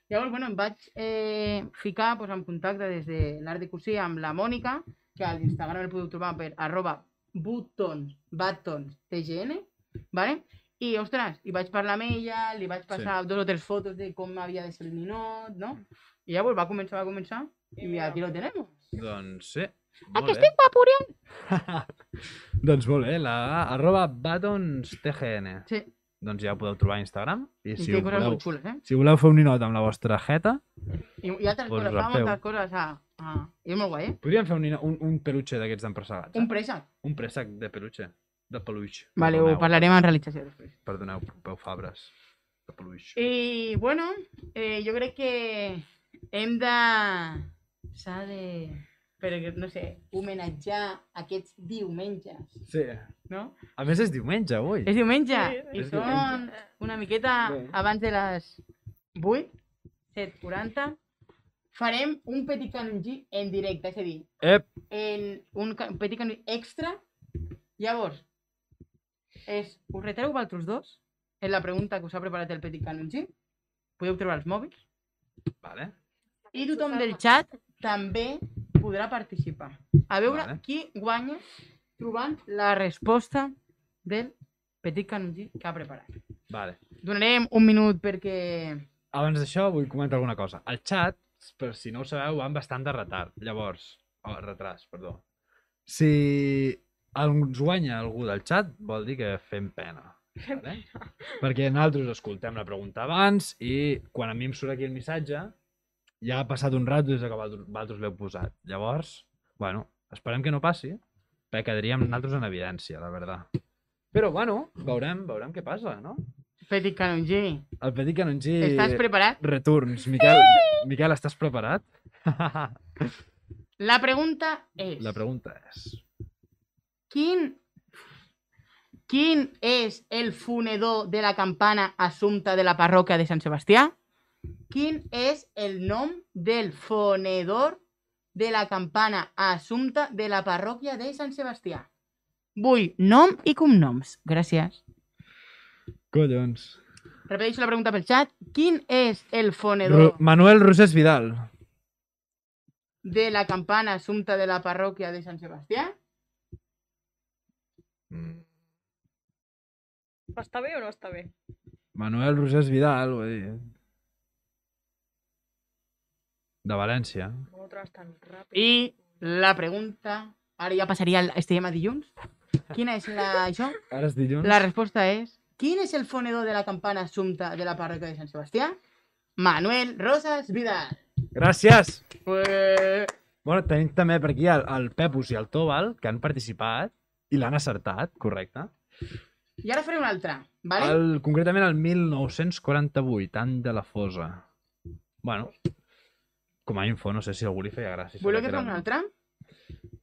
Llavors, bueno, em vaig eh, ficar pues, en contacte des de l'Art de Cosir amb la Mònica, que a l'Instagram el podeu trobar per arroba buttons, buttons, tgn, ¿vale? I, ostres, i vaig parlar amb ella, li vaig passar dos o tres fotos de com havia de ser el ninot, no? I llavors va començar, va començar, I i mira. aquí lo tenemos. Doncs sí. a Molt que bé. estic Oriol? doncs molt bé, la arroba batonsTGN. Sí, Doncs ja ho podeu trobar a Instagram. I i si, voleu, xules, eh? si voleu fer un ninot amb la vostra jeta, I, i altres coses, fa moltes coses a... a... I és molt guai, eh? podríem fer un, un, un peluche d'aquests d'empressagats. Un eh? préssec. un préssec de peluche. De peluix. Vale, ho parlarem en realització després. Perdoneu, Pau Fabres. De peluix. I, bueno, eh, jo crec que hem de... S'ha de... Perquè, no sé, homenatjar aquests diumenges, Sí. no? A més és diumenge, avui. És diumenge Sí, i és són una miqueta Bé. abans de les 8, 7.40. Farem un petit canongí en directe, és a dir, Ep, en un un petit canongí extra. Llavors, és, us retreu vosaltres dos en la pregunta que us ha preparat el petit canongí. Podeu treure els mòbils. vale. I tothom del xat també podrà participar. A veure Vale. qui guanya trobant la resposta del petit canongí que ha preparat. Vale. Donarem un minut perquè... Abans d'això vull comentar alguna cosa. El xat, per si no ho sabeu, van bastant de retard. Llavors, oh, retras, perdó. Si ens guanya algú del xat, vol dir que fem pena. Vale? Perquè nosaltres escoltem la pregunta abans i quan a mi em surt aquí el missatge ja ha passat un rato des que vosaltres l'heu posat. Llavors, bueno, esperem que no passi, perquè quedaríem nosaltres en evidència, la veritat. Però, bueno, veurem, veurem què passa, no? Petit canongí, El petit canongí... estàs preparat? Returns. Miquel, Miquel, estàs preparat? La pregunta és... La pregunta és... Quin... Quin és el fonedor de la campana assumpta de la parròquia de Sant Sebastià? Quin és el nom del fonedor de la campana assumpta de la parròquia de Sant Sebastià? Vull nom i cognoms. Gràcies. Collons. Repeteixo la pregunta pel xat. Quin és el Ru fonedor Manuel Rosés Vidal. de la campana assumpta de la parròquia de Sant Sebastià? Mm. Està bé o no està bé? Manuel Rosés Vidal, vull dir... De València. Ho tan ràpid. I la pregunta... Ara ja passaria al este tema dilluns. Quina és la... això? Ara és dilluns. La resposta és... Quin és el fonedor de la campana assumpta de la parròquia de Sant Sebastià? Manuel Rosas Vidal. Gràcies! Pues... Bueno, tenim també per aquí el, el Pepus i el Tobal, que han participat i l'han acertat, correcte. I ara faré una altra, vale? El, concretament el 1948, any de la fosa. Bueno, com a info, no sé si algú li feia gràcia. Voleu que fem una el- altra?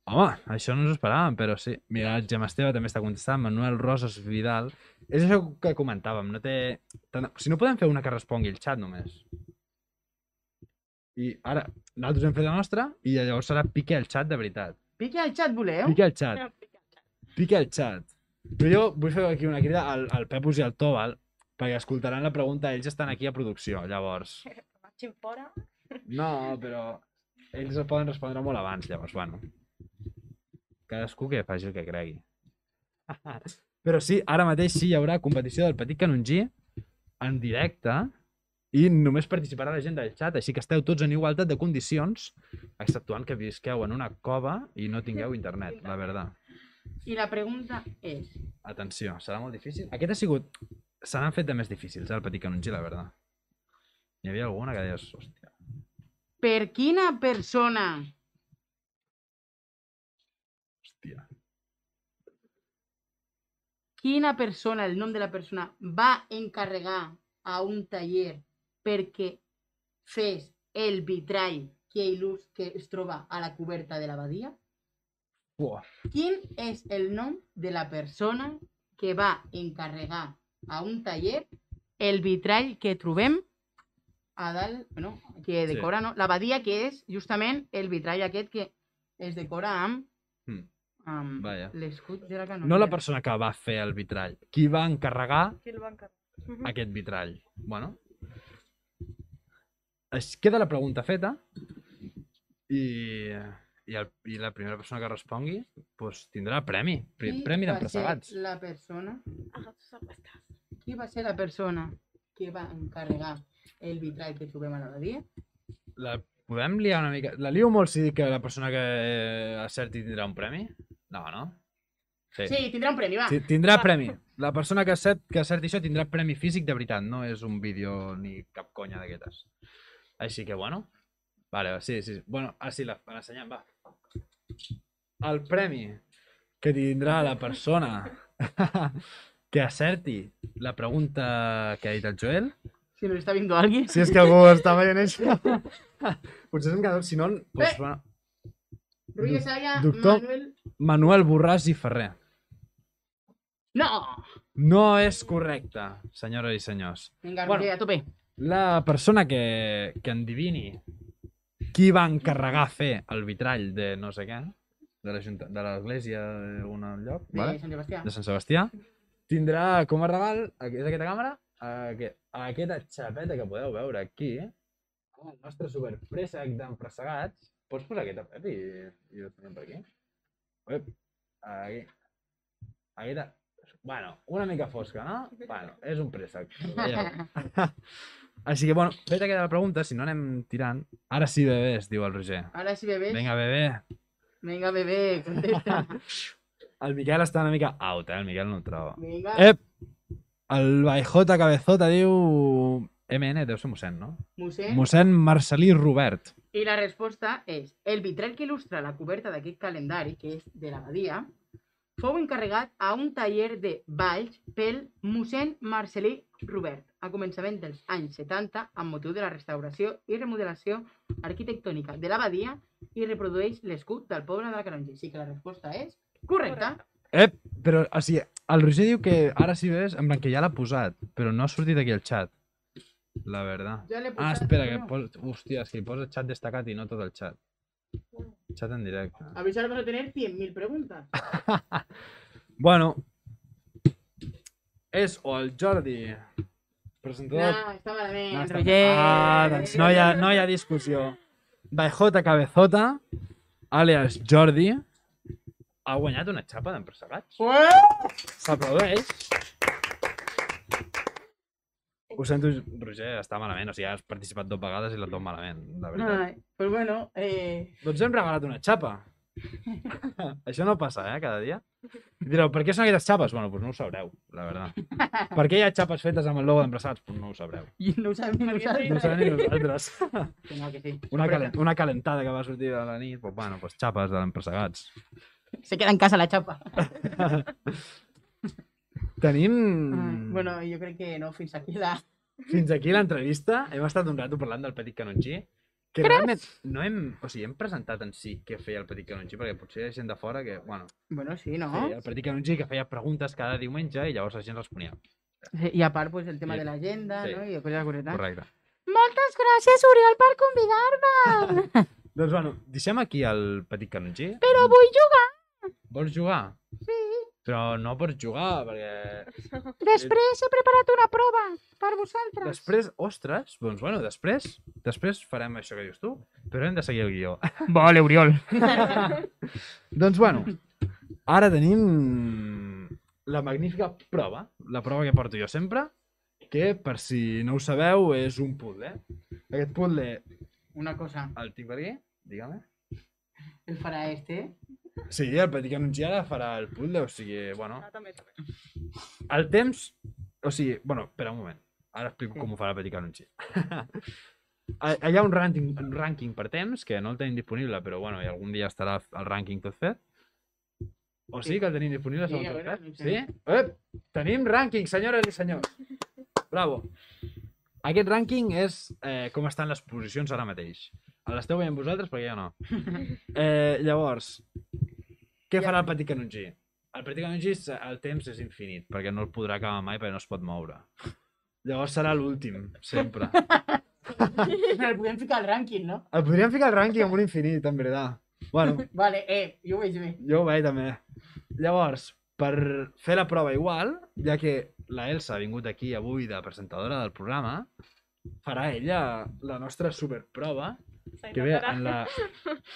Home, això no ens ho esperàvem, però sí. Mira, el Gemma Esteve també està contestant, Manuel Rosas Vidal. És això que comentàvem, no té... tant- Si no podem fer una que respongui el xat només. I ara, nosaltres hem fet la nostra i llavors serà pique el xat de veritat. Pique al xat, voleu? Pique el xat, pique el xat. Però jo vull fer aquí una crida al, al Pepus i al Tobal perquè escoltaran la pregunta, ells estan aquí a producció, llavors. Marxin fora. No, però ells el poden respondre molt abans, llavors, bueno. Cadascú que faci el que cregui. però sí, ara mateix sí hi haurà competició del Petit Canongí en directe i només participarà la gent del xat, així que esteu tots en igualtat de condicions, exceptuant que visqueu en una cova i no tingueu internet, la veritat. I la pregunta és... Atenció, serà molt difícil. Aquest ha sigut... Se n'han fet de més difícils, eh, el Petit Canongí, la veritat. Hi havia alguna que deies, hòstia, Per quina persona hòstia. quina persona, el nom de la persona, va encarregar a un taller perquè fes el vitrall que, il·lus- que es troba a la coberta de l'abadia? Quin és el nom de la persona que va encarregar a un taller el vitrall que trobem a dalt, bueno, que Sí. decora, no? L'abadia que és justament el vitrall aquest que es decora amb, Mm. amb l'escut de la canonja. No la persona que va fer el vitrall. Qui va encarregar Qui el va encarregar? aquest vitrall? Bueno. Es queda la pregunta feta i, i, el, i la primera persona que respongui pues, tindrà premi. Qui Premi va d'empresagats. ser La persona, Ah, qui va ser la persona que va encarregar el vitrall que trobem a l'abadia? La podem liar una mica? La lio molt si dic que la persona que eh, acerti tindrà un premi? No, no? Sí. Sí, tindrà un premi, va. Ti- Tindrà premi. La persona que, acert, que acerti això tindrà premi físic de veritat, no és un vídeo ni cap conya d'aquestes. Així que, bueno. Vale, sí, sí. Bueno, ah, sí, la- l'ensenyem, va. El premi que tindrà la persona que acerti la pregunta que ha dit el Joel. Si nos está viendo alguien. Si és que algú està veient això. Potser és un quedador, si no... Pues, Eh. bueno, doctor- Manuel... Manuel Borràs i Ferrer. No! No és correcte, senyores i senyors. Vinga, Bueno. A tope. La persona que, que endivini qui va encarregar fer el vitrall de no sé què, de l'església d'algun lloc, De vale? Sant Sebastià. de Sant Sebastià, tindrà com a regal, és aquesta càmera, aquest, aquesta xapeta que podeu veure aquí, el nostre superpréssec d'empressegats. Pots posar aquesta, Pep, i, i ho tenim per aquí? Ep, aquí. Aquesta, bueno, una mica fosca, no? Bueno, és un préssec. Així que, bueno, feta queda la pregunta, si no anem tirant. Ara sí, bebès, diu el Roger. Ara sí, bebés. Vinga, bebé. Vinga, bebé, contesta. El Miquel està una mica out, eh? El Miquel no ho troba. Vinga. Ep! El Baijota Cabezota diu... MN, deu ser mossèn, no? Mossèn. Mossèn Marcelí Robert. I la resposta és el vitrall que il·lustra la coberta d'aquest calendari, que és de l'abadia, fou encarregat a un taller de Valls pel mossèn Marcelí Robert a començament dels anys 70 amb motiu de la restauració i remodelació arquitectònica de l'abadia i reprodueix l'escut del poble de la Canonja. Sí que la resposta és correcta. Eh, però, o sigui, el Roger diu que ara si ves, en plan que ja l'ha posat, però no ha sortit aquí el xat. La verdad. Ja Ah, espera, que però- pos... Hòstia, és que hi posa xat destacat i no tot el xat. Xat en directe. Avisar para tener 100.000 preguntas. Bueno, és o el Jordi, presentador... No, està malament, No, està- Roger. Ah, doncs no hi ha, no hi ha discussió. Bajota Cabezota, alias Jordi, ha guanyat una xapa d'empresegats. Ué! S'aplaudeix. Ho sento, Roger, està malament. O sigui, has participat dos vegades i les dos malament, la veritat. Ai, pues bueno, eh, Doncs hem regalat una xapa. Això no passa, eh, cada dia. Direu, per què són aquestes xapes? Bueno, doncs no ho sabreu, la veritat. Per què hi ha xapes fetes amb el logo d'empresats? Doncs no ho sabreu. i no ho sabem ni sí. No ho nosaltres. sabem ni nosaltres. Que no, que sí. Una, calent, una calentada que va sortir a la nit, doncs, bueno, doncs xapes de l'empresegats. Se queda en casa la chapa. Tenim... Ai, bueno, jo crec que no, fins aquí la... Fins aquí l'entrevista. Hem estat un rato parlant del Petit Canongi. Que realment no hem... O sigui, hem presentat en si què feia el Petit Canongi, perquè potser hi ha gent de fora que, bueno, Bueno, sí, no? feia el Petit Canongi que feia preguntes cada diumenge i llavors la gent responia. Sí, I a part, pues, el tema Sí. de l'agenda, Sí. no? I coses correctes. Correcte. Moltes gràcies, Oriol, per convidar-me. Doncs bueno, deixem aquí el Petit Canongi. Però vull jugar. Vols jugar? Sí. Però no pots jugar, perquè Després he preparat una prova per vosaltres. després, ostres, doncs bueno, després, després farem això que dius tu, però hem de seguir el guió. Vale, Oriol. doncs bueno, ara tenim la magnífica prova, la prova que porto jo sempre, que per si no ho sabeu és un puzzle. Aquest puzzle Una cosa, el tinc per aquí, dígame. el farà este. Sí, el Petit Canongi ara farà el puzzle, o sigui, bueno, Ah, també, també. el temps, o sigui, bueno, espera un moment, ara explico Sí. com ho farà el Petit Canongi. Ah, Hi ha un rànquing, un rànquing per temps, que no el tenim disponible, però bueno, i algun dia estarà el rànquing tot fet. O sí, Sí. que el tenim disponible, Sí, segons a el veure, fet? Sí? Ep, tenim rànquing, senyores i senyors. Bravo. Aquest rànquing és eh, com estan les posicions ara mateix. L'esteu veient vosaltres perquè jo no. Eh, llavors, què farà el Petit Canongi? El Petit Canongi, és- el temps és infinit, perquè no el podrà acabar mai perquè no es pot moure. Llavors serà l'últim, sempre. El podem ficar al rànquing, no? El podríem ficar al rànquing amb un infinit, en veritat. Bueno, Vale, eh, jo ho veig bé. jo ho veig també. Llavors, per fer la prova igual, ja que la Elsa ha vingut aquí avui de presentadora del programa, farà ella la nostra superprova, que ve en la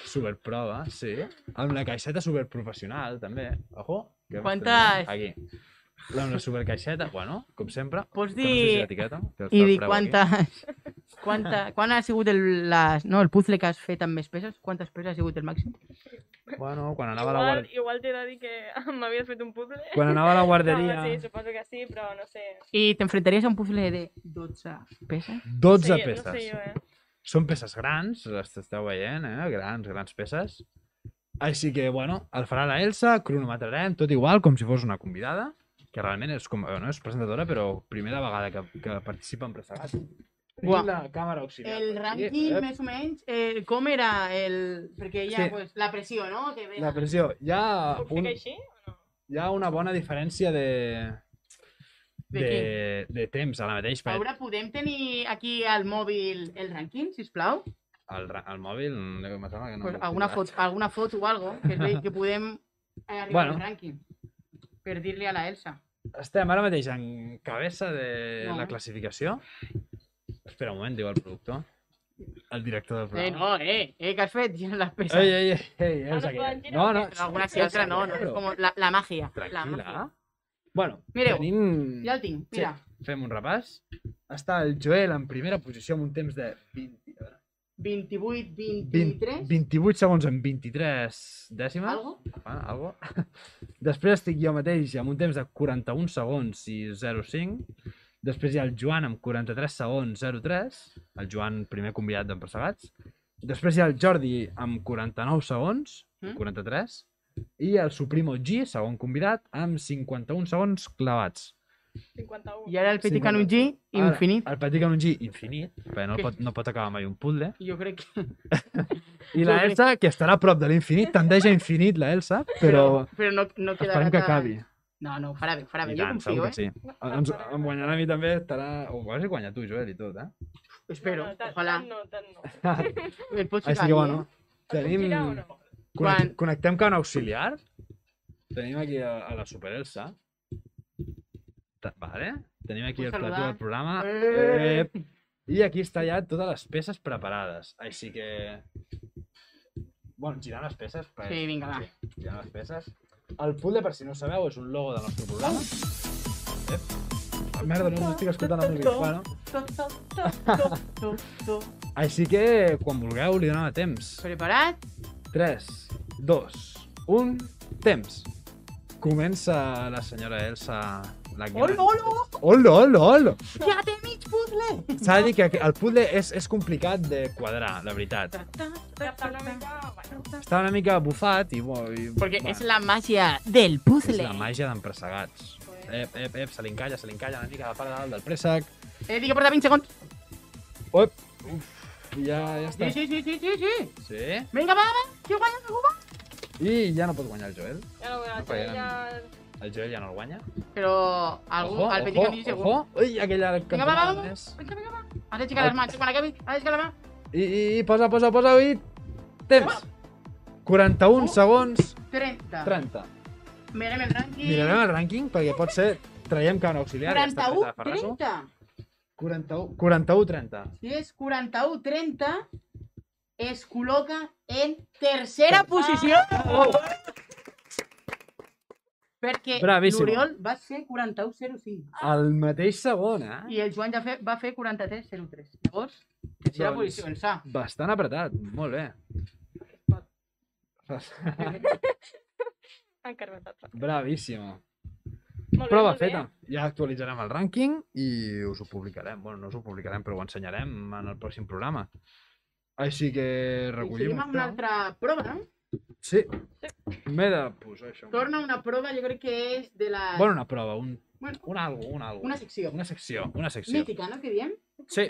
superprova, sí, amb la caixeta superprofessional, també. Ojo. que Quantes? Aquí. Amb la supercaixeta, bueno, com sempre. Pots que no sé si dir... que està I dir quantes... Quanta, quan ha sigut el, la, no, el puzzle que has fet amb més peces? Quantes peces ha sigut el màxim? Bueno, quan anava a la, Igual, guard... igual t'he de dir que m'havies fet un puzzle. quan anava a la guarderia... No, sí, suposo que sí, però no sé. I t'enfrontaries a un puzzle de 12 peces? 12 sí, peces. No sé jo, eh? Són peces grans, les esteu veient, eh? Grans, grans peces. Així que, bueno, el farà la Elsa, cronometrarem, tot igual, com si fos una convidada, que realment és, com, no és presentadora, però primera vegada que, que participa en. Tenim la càmera auxiliar. El aquí, rànquing, eh? més o menys, eh, com era el... Perquè hi ha Sí. pues, la pressió, no? Que ve... La pressió. Hi ha, un, així o no? hi ha una bona diferència de, De de, què? de temps ara mateix. perquè Laura, podem tenir aquí al mòbil el rànquing, sisplau? El, ra- el mòbil, mm, me sembla que no... pues alguna, foto, alguna foto o algo que, que podem eh, arribar Bueno. al rànquing. Per dir-li a la Elsa. Estem ara mateix en cabeza de No. la classificació. Espera un moment, diu el productor. El director del Eh, programa. no, eh, eh, que has fet? Ja les peces. Ei, ei, ei, ei, no Elsa, que... No, no. què? Però alguna sí, altra no, no, és com la, la màgia. La màgia. Bueno, Mireu, tenim... Ja el tinc, mira. Fem un repàs. Està el Joel en primera posició amb un temps de 20, a veure, 28, 20, 23, 28 segons en 23 dècimes. algo? Ah, algo. Després estic jo mateix amb un temps de 41 segons i 0,5. Després hi ha el Joan amb 43 segons 0,3. El Joan, primer convidat d'Empressegats. Després hi ha el Jordi amb 49 segons, Mm. 43. I el Supremo G, segon convidat, amb 51 segons clavats. 51. I ara el Petit Sí, però- Canongí, Ara, infinit. El petit canongí, infinit, perquè no, pot, no pot acabar mai un puzzle. Jo crec que... I la Elsa, que estarà a prop de l'infinit, tendeix a infinit, la Elsa, però Però no, no quedarà... esperem que tan- acabi. No, no, ho farà bé, ho farà bé. I Jo tant, confio, segur eh? que sí. Ens, em guanyarà a mi també, estarà... Ho vas guanyar tu, Joel, i tot, eh? Espero, No, no, tant, ojalà. Tant no, tant no. Pots Així que, bueno, eh? tenim... O no? Connect, Quan- Connectem que un auxiliar. Tenim aquí a, a la Super Elsa. Ta- Vale. Tenim aquí Puc el plató del programa. Eh. Eh, I aquí està ja totes les peces preparades. Així que... Bueno, girant les peces. perquè- Sí, vinga, va. Sí, girant les peces. El puzzle, per si no ho sabeu, és un logo del nostre programa. Ep. Ah, merda, no, no estic escoltant la música. Bueno, així que, quan vulgueu, li donem a temps. Preparat? 3, 2, 1, temps. Comença la senyora Elsa la. Hola, hola! Hola, hola, hola! Ja té mig puzzle! S'ha de dir que el puzzle és, és complicat de quadrar, la veritat. Està una mica... Bueno, Està una mica bufat i... Bo, i Porque bueno, es la magia del és puzzle. la màgia d'empressegats. Ep, ep, ep, se li encalla, se li encalla una mica la part de dalt del préssec. Eh, dic que porta 20 segons. Uf, ja, ja està. Sí, sí, sí, sí, sí, sí. Sí? Vinga, va, va. Que guanya, que guanya. I ja no pot guanyar el Joel. ja no, ja, perquè ja... El Joel ja no el guanya. Però algú, Ojo, al petit canvi segur. ojo. Ui, aquella Vinga, va, va, va. Vinga, vinga, va. Has d'aixecar les mans. Quan acabi, has d'aixecar la mà. I, i, i posa, posa, posa, i... Temps! 41 Uh. segons, 30. 30. Mirem el rànquing. Mirarem el rànquing perquè pot ser... Traiem que un auxiliar. ja està 41, feta de Ferrasso. 30. 41, 41, 30. Si és 41, 30, es col·loca en tercera posició. Perquè Bravíssim. l'Oriol va ser 41-05 El mateix segon, eh? i el Joan ja fe, va fer 43-03. Llavors, tercera Doncs- posició, en sa. Bastant apretat, molt bé. Encarretat. Bravíssimo. Molt bé, Prova bé. feta. Ja actualitzarem el rànquing i us ho publicarem. Bueno, no us ho publicarem, però ho ensenyarem en el pròxim programa. Així que I recollim seguim amb una altra prova, no? Sí. M'he de posar això. Torna una prova, jo crec que és de la... Bueno, una prova, un, Bueno, un algo, un algo. una secció. Una secció, una secció. Mítica, no? Que diem? Sí.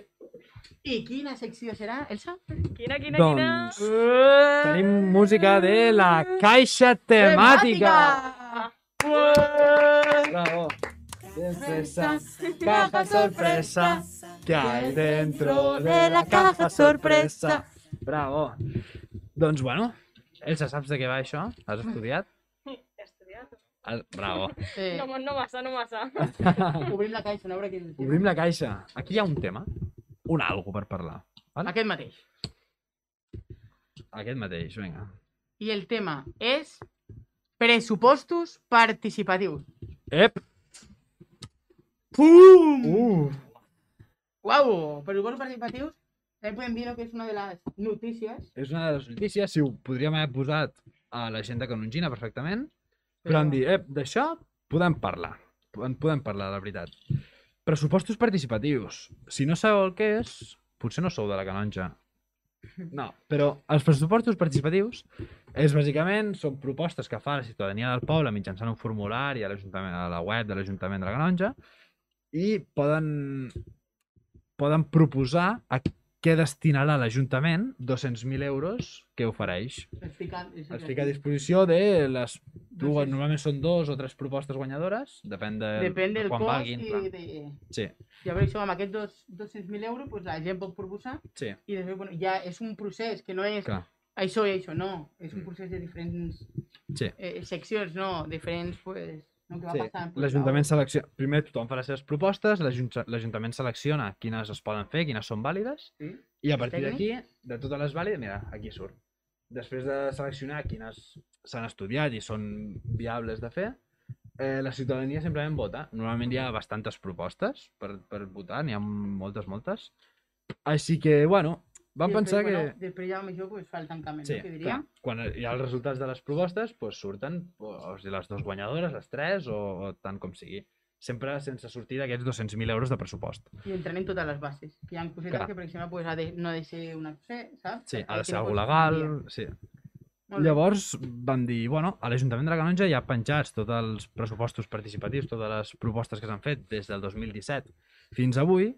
I quina secció serà, Elsa? Quina, quina, Doncs Eh! tenim música de la caixa temàtica. Bravo. Sorpresa, caja sorpresa, que hay dentro de la caja sorpresa. Bravo. Doncs bueno, Elsa, saps de què va això? Has estudiat? He estudiat. Has- Bravo. Eh, No, no massa, no massa. obrim la caixa, no veure tema. Obrim la caixa. Aquí hi ha un tema, un algo per parlar. Vale? Aquest mateix. Aquest mateix, vinga. I el tema és pressupostos participatius. Ep! Pum! Uh! Uau! Pressupostos participatius també podem dir que és una de les notícies. És una de les notícies, si ho podríem haver posat a l'agenda canongina perfectament, però em dir, ep, d'això podem parlar. En podem parlar, la veritat. Pressupostos participatius. Si no sabeu el que és, potser no sou de la canonja. No, però els pressupostos participatius és bàsicament són propostes que fa la ciutadania del poble mitjançant un formulari a l'Ajuntament a la web de l'Ajuntament de la Canonja i poden poden proposar a què destinarà l'Ajuntament 200.000 euros que ofereix. Es fica, es Es fica a disposició de les dues, Doncs normalment són dos o tres propostes guanyadores, depèn de, Depèn de del quan cost valguin. i clar. de... Sí, Llavors això, amb aquests dos, 200.000 euros, pues, la gent pot proposar sí, i després, bueno, ja és un procés que no és clar. això i això, no. És un procés de diferents Sí. eh, seccions, no. Diferents, pues, no, que va Sí, passant. l'Ajuntament selecciona... Primer tothom fa les seves propostes, l'Ajunta- l'Ajuntament selecciona quines es poden fer, quines són vàlides, Sí. i a partir d'aquí, de totes les vàlides, mira, aquí surt. Després de seleccionar quines s'han estudiat i són viables de fer, eh, la ciutadania simplement vota. Normalment hi ha bastantes propostes per, per votar, n'hi ha moltes, moltes. Així que, bueno, vam pensar després, que... Bueno, després ja això pues, fa el tancament, Sí, no? Que clar. diríem. Quan hi ha els resultats de les propostes, doncs surten sigui, les dues guanyadores, les tres, o, o tant com sigui. Sempre sense sortir d'aquests 200.000 euros de pressupost. I entrenem totes les bases. Que hi ha cosetes Clar. que, per exemple, pues, ha de, no ha de ser una cosa, saps? Sí, ha de ser algo legal, sí. Llavors vam dir, bueno, a l'Ajuntament de la Canonja hi ha penjats tots els pressupostos participatius, totes les propostes que s'han fet des del 2017 fins avui,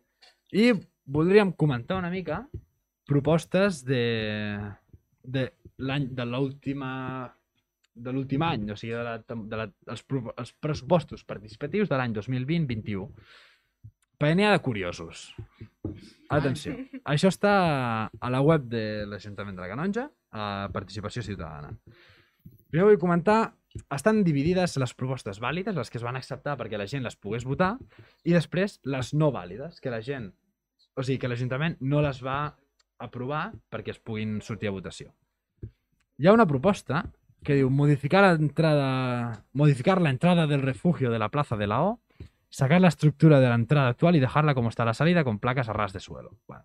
i voldríem comentar una mica propostes de, de l'any de l'última de l'últim any, o sigui, de la, de la, els, els pressupostos participatius de l'any 2020-21. Per n'hi ha de curiosos. Atenció, això està a la web de l'Ajuntament de la Canonja, a Participació Ciutadana. Primer vull comentar, estan dividides les propostes vàlides, les que es van acceptar perquè la gent les pogués votar, i després les no vàlides, que la gent, o sigui, que l'Ajuntament no les va aprovar perquè es puguin sortir a votació. Hi ha una proposta que diu modificar la entrada, modificar la entrada del refugio de la plaza de la O, sacar la estructura de la entrada actual y dejarla como está la salida con placas a ras de suelo. Bueno.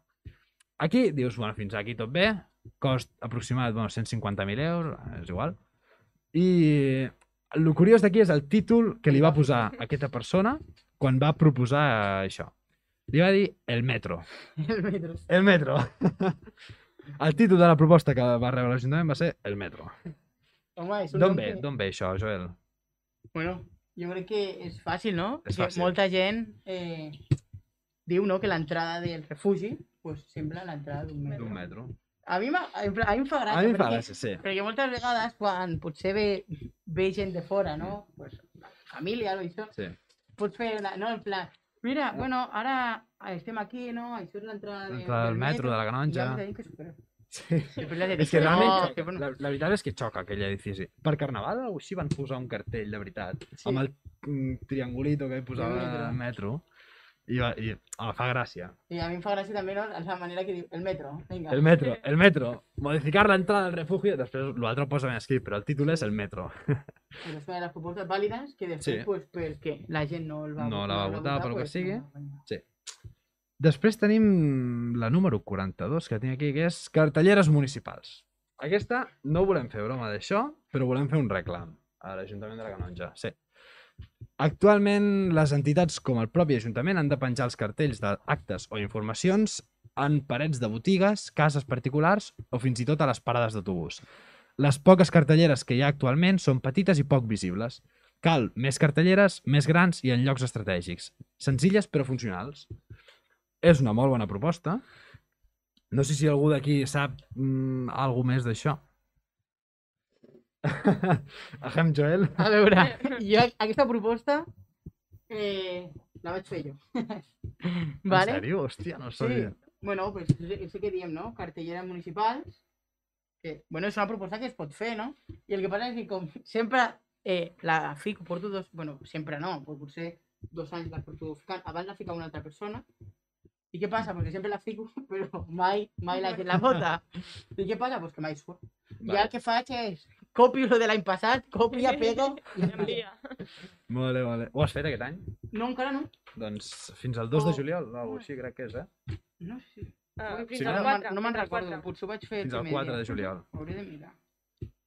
Aquí dius, bueno, fins aquí tot bé, cost aproximat, bueno, 150.000 euros, és igual. I el curiós d'aquí és el títol que li va posar aquesta persona quan va proposar això. Li va dir el metro. El metro. El metro. el títol de la proposta que va rebre l'Ajuntament va ser el metro. Home, és un D'on nom ve? que- D'on ve això, Joel? Bueno, jo crec que és fàcil, no? És fàcil. molta gent eh, diu no, que l'entrada del refugi pues, sembla l'entrada d'un metro. D'un metro. A mi, m'ha- en pla- a mi em fa gràcia. A mi em fa perquè- gràcia, sí. Perquè moltes vegades, quan potser ve, ve gent de fora, no? Pues, família o això, sí. pots fer, una, no? En plan, mira, bueno, ara estem aquí, no? Això és l'entrada de- L'entrada del metro, de la I Canonja. hi ha molta gent que s'ho creu. Sí. És que realment, "No, xoca. que bueno". la, la veritat és que xoca aquell edifici. Per Carnaval o així van posar un cartell, de veritat, Sí. amb el mm, triangulito que posava metro. el metro. I, va, i home, fa gràcia. I a mi em fa gràcia també, no? La manera que diu, el metro, vinga. El metro, el metro. Modificar la entrada del refugio, després l'altre ho posa ben escrit, però el títol és el metro. Però és una de les propostes vàlides que després, Sí. pues, perquè la gent no el va, No la va votar, pel que pues, sigui. no, vinga. Després tenim la número 42, que tinc aquí, que és cartelleres municipals. Aquesta no volem fer broma d'això, però volem fer un reclam a l'Ajuntament de la Canonja. Sí. Actualment, les entitats com el propi Ajuntament han de penjar els cartells d'actes o informacions en parets de botigues, cases particulars o fins i tot a les parades d'autobús. Les poques cartelleres que hi ha actualment són petites i poc visibles. Cal més cartelleres, més grans i en llocs estratègics. Senzilles però funcionals. És una molt bona proposta. No sé si algú d'aquí sap mm, alguna més d'això. Ahem, Joel. A veure, jo aquesta proposta eh, la vaig fer jo. vale? En sèrio? Hòstia, no Sí. sabia. Bueno, pues el que diem, no? Cartelleres municipals. Que, bueno, és una proposta que es pot fer, no? I el que passa és que com sempre eh, la fico, porto dos... Bueno, sempre no, però potser dos anys la porto ficant. Abans la fica una altra persona. I què passa? Perquè sempre la fico, però mai, mai la gent la vota. I què passa? Pues que mai surt. Vale. Ja el que faig és copio lo de l'any passat, copia, pego... I Envia. Vale, vale. Ho has fet aquest any? No, encara no. Doncs fins al 2 de Oh. juliol, o alguna així crec que és, eh? No sé. Ah, Ui, fins Sí, al no? no me'n- 4. no me'n recordo, 4. potser ho vaig fer Fins al primer 4 dia. de juliol. Hauré de mirar,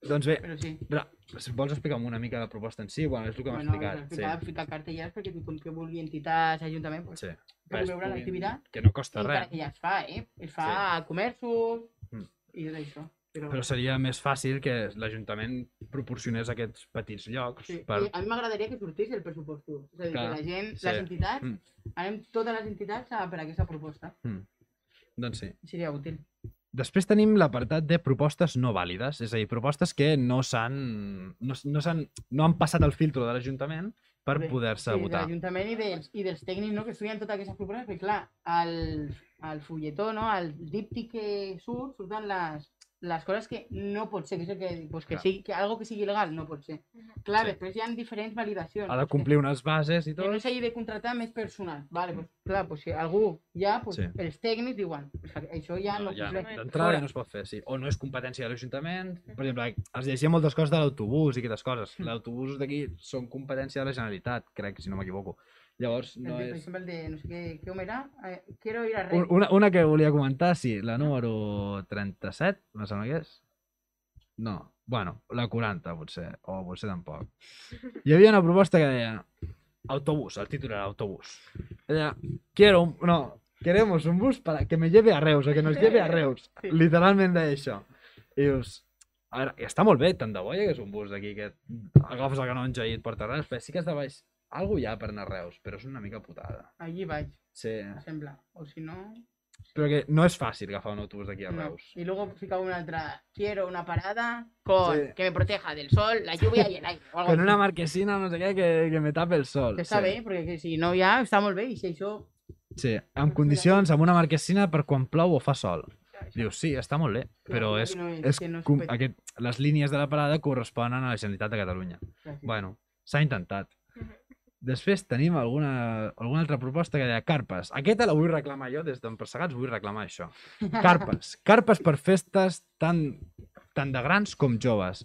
Doncs bé, però sí. Ra, si vols explicar una mica la proposta en si? Bueno, és el que m'has Bueno, explicat. explicar, ficar cartellers perquè tothom que vulgui entitats, ajuntament, pues, Sí. sí. Es veure puguin- l'activitat. Que no costa res. que ja es fa, eh? Es fa Sí. a comerços Mm. i tot això. Però, Però seria més fàcil que l'Ajuntament proporcionés aquests petits llocs sí. per... I a mi m'agradaria que sortís el pressupost. És a dir, Clar, que la gent, sí. les entitats, Mm. anem totes les entitats a, per aquesta proposta. Doncs sí. Seria útil. Després tenim l'apartat de propostes no vàlides, és a dir, propostes que no s'han no, no, s'han- no han passat el filtro de l'Ajuntament per poder-se sí, votar. de l'Ajuntament i dels, i dels tècnics no, que estudien totes aquestes propostes, perquè clar, al, al fulletó, no, al díptic que surt, surten les, les coses que no pot ser, que és el que, pues, que, Clar. sigui, que algo que sigui il·legal no pot ser. Clar, Sí. després hi ha diferents validacions. Ha de complir unes bases i tot. que no s'hagi de contractar més personal. Vale, pues, clar, pues, si algú ja, pues, Sí. els tècnics diuen, pues, això ja no, ja, compleix. D'entrada ja no es pot fer, sí. O no és competència de l'Ajuntament. Per exemple, es llegia moltes coses de l'autobús i aquestes coses. Mm. L'autobús d'aquí són competència de la Generalitat, crec, si no m'equivoco. Llavors, El no de, per és... exemple, el de, no sé què, què hom era, eh, quiero ir a Reus. Una, una que volia comentar, sí, la número 37, me sembla que és. No, bueno, la 40 potser, o potser tampoc. Hi havia una proposta que deia autobús, el títol era autobús. Deia, quiero un... No, queremos un bus para que me lleve a Reus, o que nos lleve a Reus. Sí. Literalment deia això. I dius, A veure, està molt bé, tant de bo hi hagués un bus d'aquí que agafes el canonja i et porta a Reus, però sí que has de baix... Algú hi ha per anar a Reus, però és una mica putada. Allí vaig, Sí, sembla. O si no... però que no és fàcil agafar un autobús d'aquí a no. Reus. Y luego ficaba una otra. Quiero una parada con Sí. que me proteja del sol, la lluvia y el aire. o algo Con una marquesina, no sé què, que, que me tape el sol. Que està sí. bé, perquè que si no ja està molt bé i si això... Sí, amb condicions, amb una marquesina per quan plou o fa sol. Dius, sí, està molt bé, però és, no és- és, que no com, aquest, les línies de la parada corresponen a la Generalitat de Catalunya. Bueno, s'ha intentat. Després tenim alguna, alguna altra proposta que deia carpes. Aquesta la vull reclamar jo, des d'Empressegats vull reclamar això. Carpes. Carpes per festes tant, tant de grans com joves.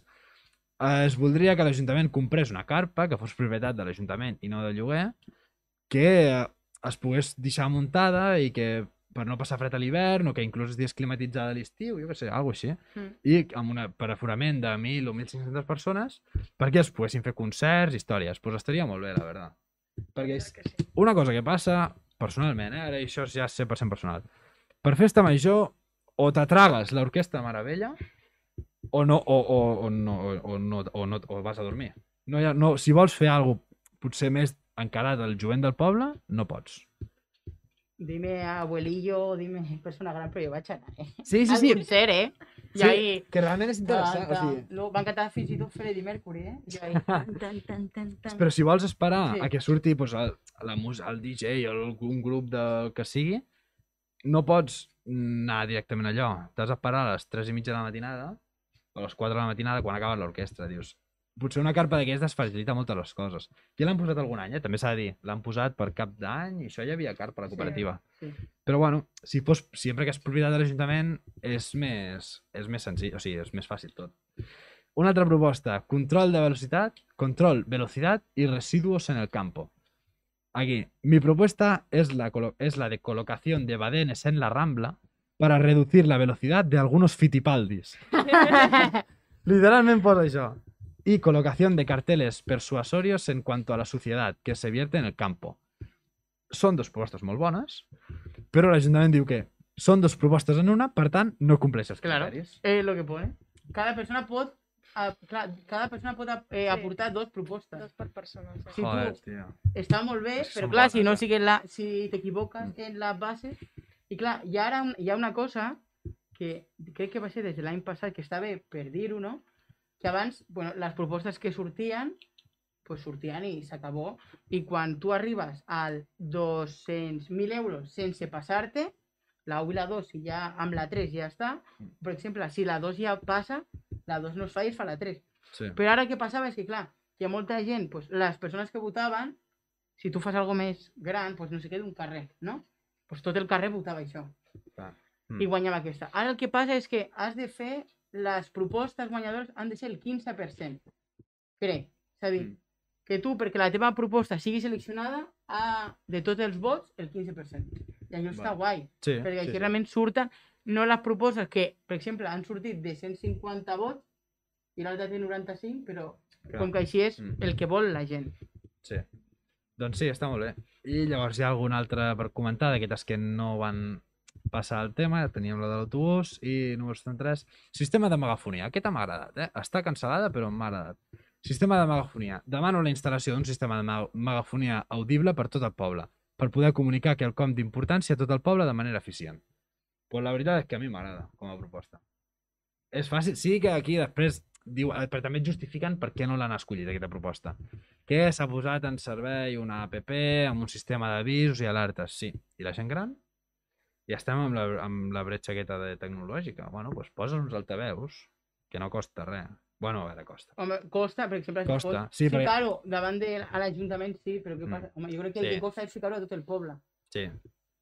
Eh, Es voldria que l'Ajuntament comprés una carpa que fos propietat de l'Ajuntament i no de lloguer, que es pogués deixar muntada i que per no passar fred a l'hivern o que inclús estigués climatitzada a l'estiu, jo què sé, alguna així Mm. i amb una, per aforament de 1.000 o 1.500 persones perquè es poguessin fer concerts, històries. Doncs pues estaria molt bé, la veritat. Perquè és una cosa que passa personalment, eh? ara això ja és 100% personal. Per festa major, o t'atragues l'orquestra Meravella o no, o, o, o, no, o, no, o, no, o vas a dormir. No ha, no, si vols fer alguna potser més encarat al jovent del poble, no pots. Dime abuelillo, dime persona gran, però jo vaig anar, eh? Sí, Al concert, eh? I Sí, ahí... que realment és interessant. Canta. O sigui, No, van cantar fins i tot Freddie Mercury, eh? I ahí... tan, tan, tan, tan, tan. Però si vols esperar Sí. a que surti pues, el, la mus el DJ o algun grup del que sigui, no pots anar directament allò. T'has d'esperar a les 3 i mitja de la matinada o a les 4 de la matinada quan acaba l'orquestra. Dius, potser una carpa d'aquestes facilita moltes les coses. Ja l'han posat algun any, eh? també s'ha de dir. L'han posat per cap d'any i això ja havia carpa a la cooperativa. Sí. Però bueno, si fos, sempre que és propietat de l'Ajuntament és més, és més senzill, o sigui, és més fàcil tot. Una altra proposta, control de velocitat, control, velocidad y residuos en el campo. Aquí, mi propuesta es la, es la de colocación de badenes en la rambla para reducir la velocidad de algunos fitipaldis. Literalment posa això. Y colocación de carteles persuasorios en cuanto a la suciedad que se vierte en el campo. Són dos propostes molt bones, però l'Ajuntament diu que són dos propostes en una, per tant, no compleix els Claro. criteris. Es lo que pone. Cada persona pot... ah, clar, cada persona pot eh, Sí. aportar dos propostes. Dos per persona. Sí. Sí. Joder, tu- tio. Està molt bé, que però clar, si no eh? sigues la, si t'equivoques Mm. en la base... I clar, hi ha, ara un, hi ha una cosa que crec que va ser des de l'any passat, que està bé per dir-ho, no? Que abans, bueno, les propostes que sortien, pues sortien i s'acabó. I quan tu arribes al 200.000 euros sense passar-te, la 1 i la 2, si ja amb la 3 ja està, per exemple, si la 2 ja passa, la 2 no es fa i es fa la 3. Sí. Però ara què passava és que, clar, hi ha molta gent, pues, les persones que votaven, si tu fas alguna més gran, pues, no sé què, d'un carrer, no? Pues tot el carrer votava això. I Mm. guanyava aquesta. Ara el que passa és que has de fer, les propostes guanyadores han de ser el 15%. Crec. És a dir, Mm. que tu, perquè la teva proposta sigui seleccionada, ha, de tots els vots, el 15%. I això està Vale. guai, Sí, perquè sí, aquí sí. realment surten no les propostes que, per exemple, han sortit de 150 vots i l'altra té 95, però Clar. com que així és Mm. el que vol la gent. Sí. Doncs sí, està molt bé. I llavors hi ha algun altre per comentar d'aquestes que no van passar el tema, teníem la de l'autobús i número 73, sistema de megafonia. Aquesta m'ha agradat, eh? Està cancel·lada, però m'ha agradat. Sistema de megafonia. Demano la instal·lació d'un sistema de me- megafonia audible per tot el poble, per poder comunicar quelcom d'importància a tot el poble de manera eficient. Pues la veritat és que a mi m'agrada com a proposta. És fàcil, sí que aquí després diu, eh, però també justifiquen per què no l'han escollit aquesta proposta que s'ha posat en servei una app amb un sistema d'avisos i alertes, sí. I la gent gran? Ja estem amb la, amb la bretxa aquesta de tecnològica. Bueno, doncs posa uns altaveus, que no costa res. Bueno, a veure, costa. Home, costa, per exemple, Costa, fos sí, perquè- ficar-ho davant de l'Ajuntament, sí, però què Mm. passa? Home, jo crec que Sí. el que costa és ficar-ho a tot el poble. Sí,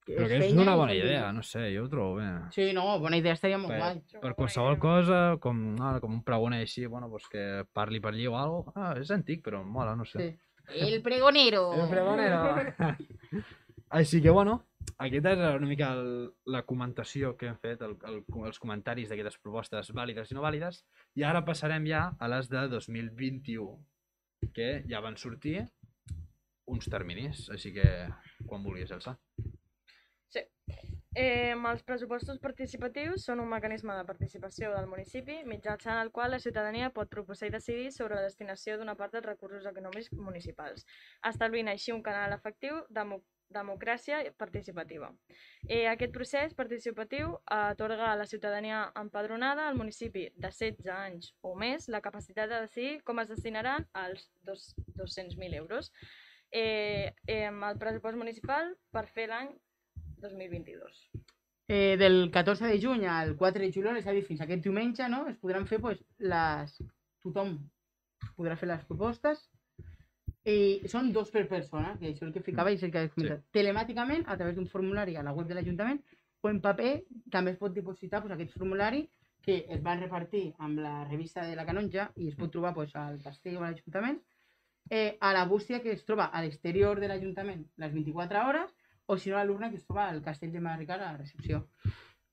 Que però que és una i bona idea, no sé, jo ho trobo bé. Sí, no, bona idea, estaria molt Per, guai. per qualsevol cosa, com, ah, com un pregoner així, bueno, doncs que parli per allí o alguna cosa. Ah, és antic, però mola, no sé. Sí. El pregonero. El pregonero. Així que, bueno, aquesta era una mica el, la comentació que hem fet, el, el, els comentaris d'aquestes propostes vàlides i no vàlides, i ara passarem ja a les de 2021, que ja van sortir uns terminis, així que quan vulguis, Elsa. Eh, els pressupostos participatius són un mecanisme de participació del municipi mitjançant el qual la ciutadania pot proposar i decidir sobre la destinació d'una part dels recursos econòmics municipals, establint així un canal efectiu de democràcia participativa. Eh, aquest procés participatiu atorga a la ciutadania empadronada al municipi de 16 anys o més la capacitat de decidir com es destinaran els dos- 200.000 euros eh, eh, el pressupost municipal per fer l'any 2022. Eh, del 14 de juny al 4 de juliol, és a dir, fins aquest diumenge, no? Es podran fer, pues, les... Tothom podrà fer les propostes i són dos per persona, que això és el que ficava i és el que he comentat. Telemàticament, a través d'un formulari a la web de l'Ajuntament, o en paper, també es pot dipositar pues, aquest formulari que es van repartir amb la revista de la Canonja i es pot trobar pues, al castell o a l'Ajuntament, eh, a la bústia que es troba a l'exterior de l'Ajuntament les 24 hores o si no a l'urna que es troba al castell de Marricar a la recepció.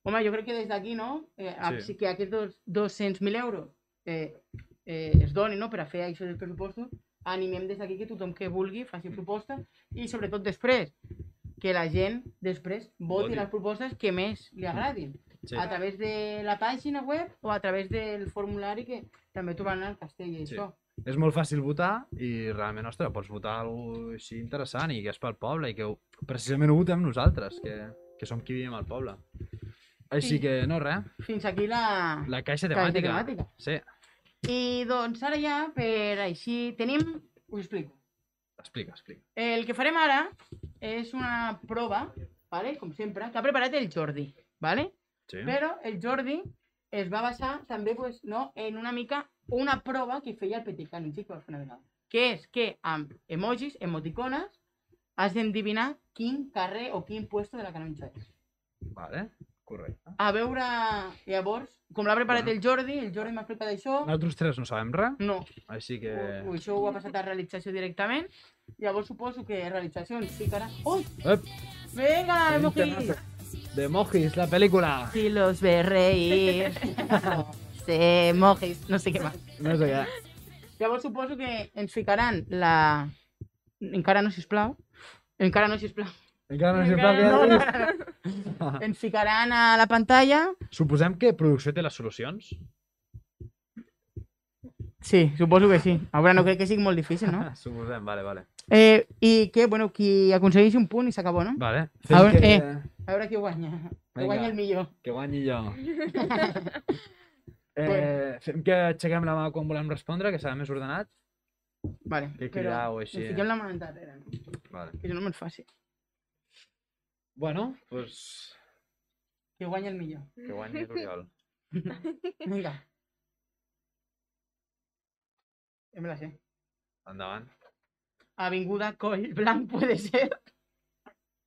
Home, jo crec que des d'aquí, no? Eh, Sí. sí. sí que aquests dos, 200.000 euros eh, eh, es donin no? per a fer això dels pressupostos, animem des d'aquí que tothom que vulgui faci propostes i sobretot després, que la gent després voti, Voti. les propostes que més li agradin. Sí. A través de la pàgina web o a través del formulari que també trobaran al castell i Sí. això. És molt fàcil votar i realment, ostres, pots votar alguna així interessant i que és pel poble i que ho, precisament ho votem nosaltres, que, que som qui vivim al poble. Així Sí. que, no, res, Fins aquí la, la caixa caixa temàtica. temàtica. Sí, I doncs ara ja, per així, tenim... Us explico. explica, explica. El que farem ara és una prova, vale? com sempre, que ha preparat el Jordi. Vale? Sí. Però el Jordi es va basar també pues, no, en una mica una prova que feia el Petit una vegada. Que és que amb emojis, emoticones, has d'endevinar quin carrer o quin puesto de la canonja és. Vale, correcte. A veure, llavors, com l'ha preparat Bueno. el Jordi, el Jordi m'ha explicat això, Nosaltres tres no sabem res, no, així que... ho, això ho ha passat a realització directament. Llavors suposo que realització ens ficarà... Ui! Ep, Vinga, Tenim emoji! temazo. de Mojis, la pel·lícula. Si los ve reír. Se mojis, no sé què més. No sé què. Llavors suposo que ens ficaran la... Encara no, sisplau. Encara no, sisplau. Encara no sé Encara No, no, dir. no. Ens ficaran a la pantalla. Suposem que producció té les solucions. Sí, suposo que sí. Ara no crec que sigui molt difícil, no? Suposem, vale, vale. Eh, I que, bueno, qui aconsegueixi un punt i s'acabó, no? Vale. A veure, que... eh. A veure qui guanya. Que guanya el millor. Que guanyi jo. eh, fem que aixequem la mà quan volem respondre, que serà més ordenat. Vale, Que però cridar o així. fiquem la mà endarrere, no? Vale. Que si no és fàcil. Bueno, doncs... Que guanya el millor. Que guanyi l'Oriol. Vinga. Ja me la sé. Endavant. Avinguda Coll Blanc puede ser.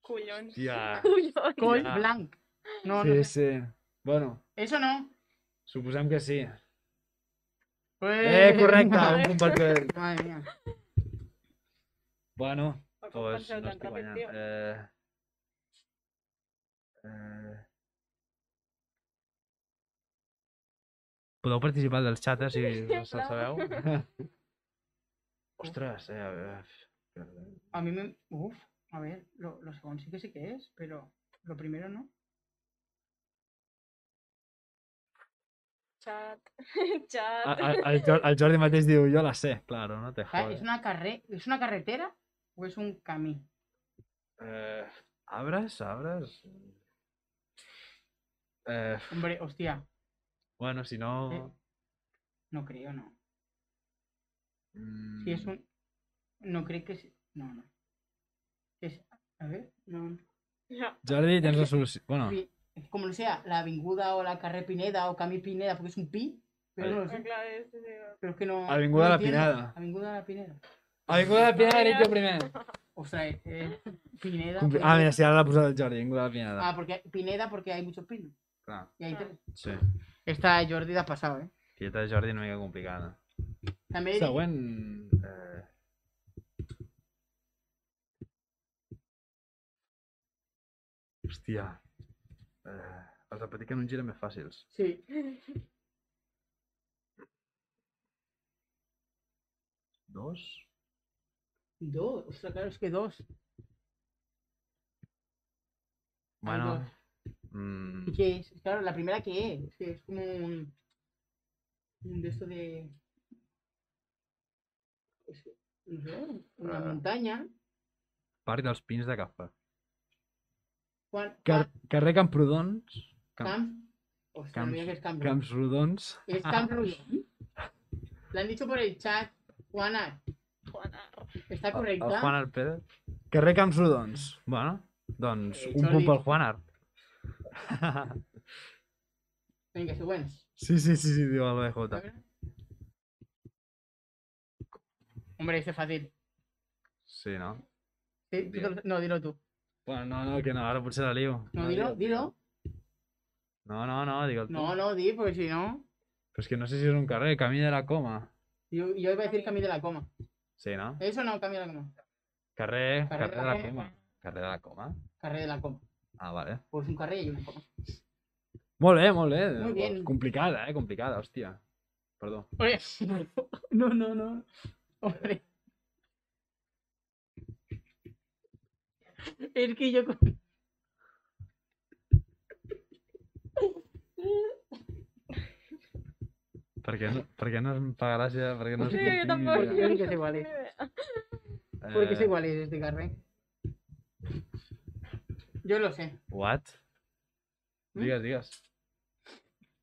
Collons. Tia. Collons. Coll Ja. Blanc. No, sí, no sé. sí. Bueno, Eso no. suposem que sí. Pues... Eh, correcte, un punt per tu. Madre mía. Bueno, penseu no estic guanyant. Eh... Eh... Podeu participar del xat, eh, si no se'l sabeu. Ostres, eh, a veure... A mí me... Uf, a ver, lo, lo segundo sí que sí que es, pero lo primero no. Xat. A- a- El, Jor- el Jordi mateix diu, jo la sé, claro, no te Ah, ¿Es jodes. una, carre... ¿Es una carretera o es un camino? Eh, arbres, arbres... Eh, Hombre, hostia, bueno, si no... no creo, no. mm, Si es un... No creo que... sí- No, no. Es... A ver, no. no. Jordi, tens la solució. Bueno, Como lo sea, la avinguda o la carrer Pineda o Camí Pineda, porque es un pi, pero Vale. no lo Ah, sé. Pero es que no. Avinguda no La entiendo. Pineda. Avinguda La Pineda. Avinguda de Pineda, Mira. dic jo primer. Ostras, eh, eh, Pineda. Ah, mira, si ara l'ha posat el Jordi, Avinguda de Pineda. Ah, porque Pineda porque hay muchos pinos. Clar, Y hay Ah. tres. sí. Esta Jordi ha pasado, ¿eh? Quieta de Jordi una mica complicada. També Següent... Eh... Hòstia. Eh, els de petit que no en giren més fàcils. Sí. Dos? Dos. Ostras, claro, es que dos. Bueno, dos. ¿Qué es? Claro, la primera que es. Que es como un. Un de esto de. es- No sé, una Ah. montaña. Parc dels Pins de Cafè. Juan, Car carrer Camprodons. Camp Camp. Hostia, Camps- mira que es Camp. Camps Rodons. Es Camp Rodón. Le han dicho por el chat. Juana, Juanar. ¿está El correcta? Juan Pérez. Carrer Camps Rodons. Bueno, doncs Eh, un punt pel Art. Venga, següents. sí, sí, sí, sí, diu el A BJ. ver. Hombre, este es fácil. Sí, no? Sí, tú te lo- No, dilo tú. Bueno, no, no, que no, ara potser la lio. No, dilo, dilo. No, no, no, tu. No, no, di, porque si no. És que no sé si és un carrer, Camí de la Coma. Yo, yo iba a decir Camí de la Coma. Sí, no? Eso no, Camí de la Coma. Carrer, Carrer carrer de la de- Coma. Carrer de la Coma? Carré de la Coma. Ah, vale. Pues un carré y una coma. Molt bé, molt bé. Muy bien. Complicada, eh? Complicada, hòstia. Perdó. Oye, no, no, no. Hombre. Es que yo. Per què no, per què no em fa gràcia? Per què no tampoc. Que sé. Porque Eh, cuál es este carré. Yo lo sé. What? ¿Mm? Digues, digues.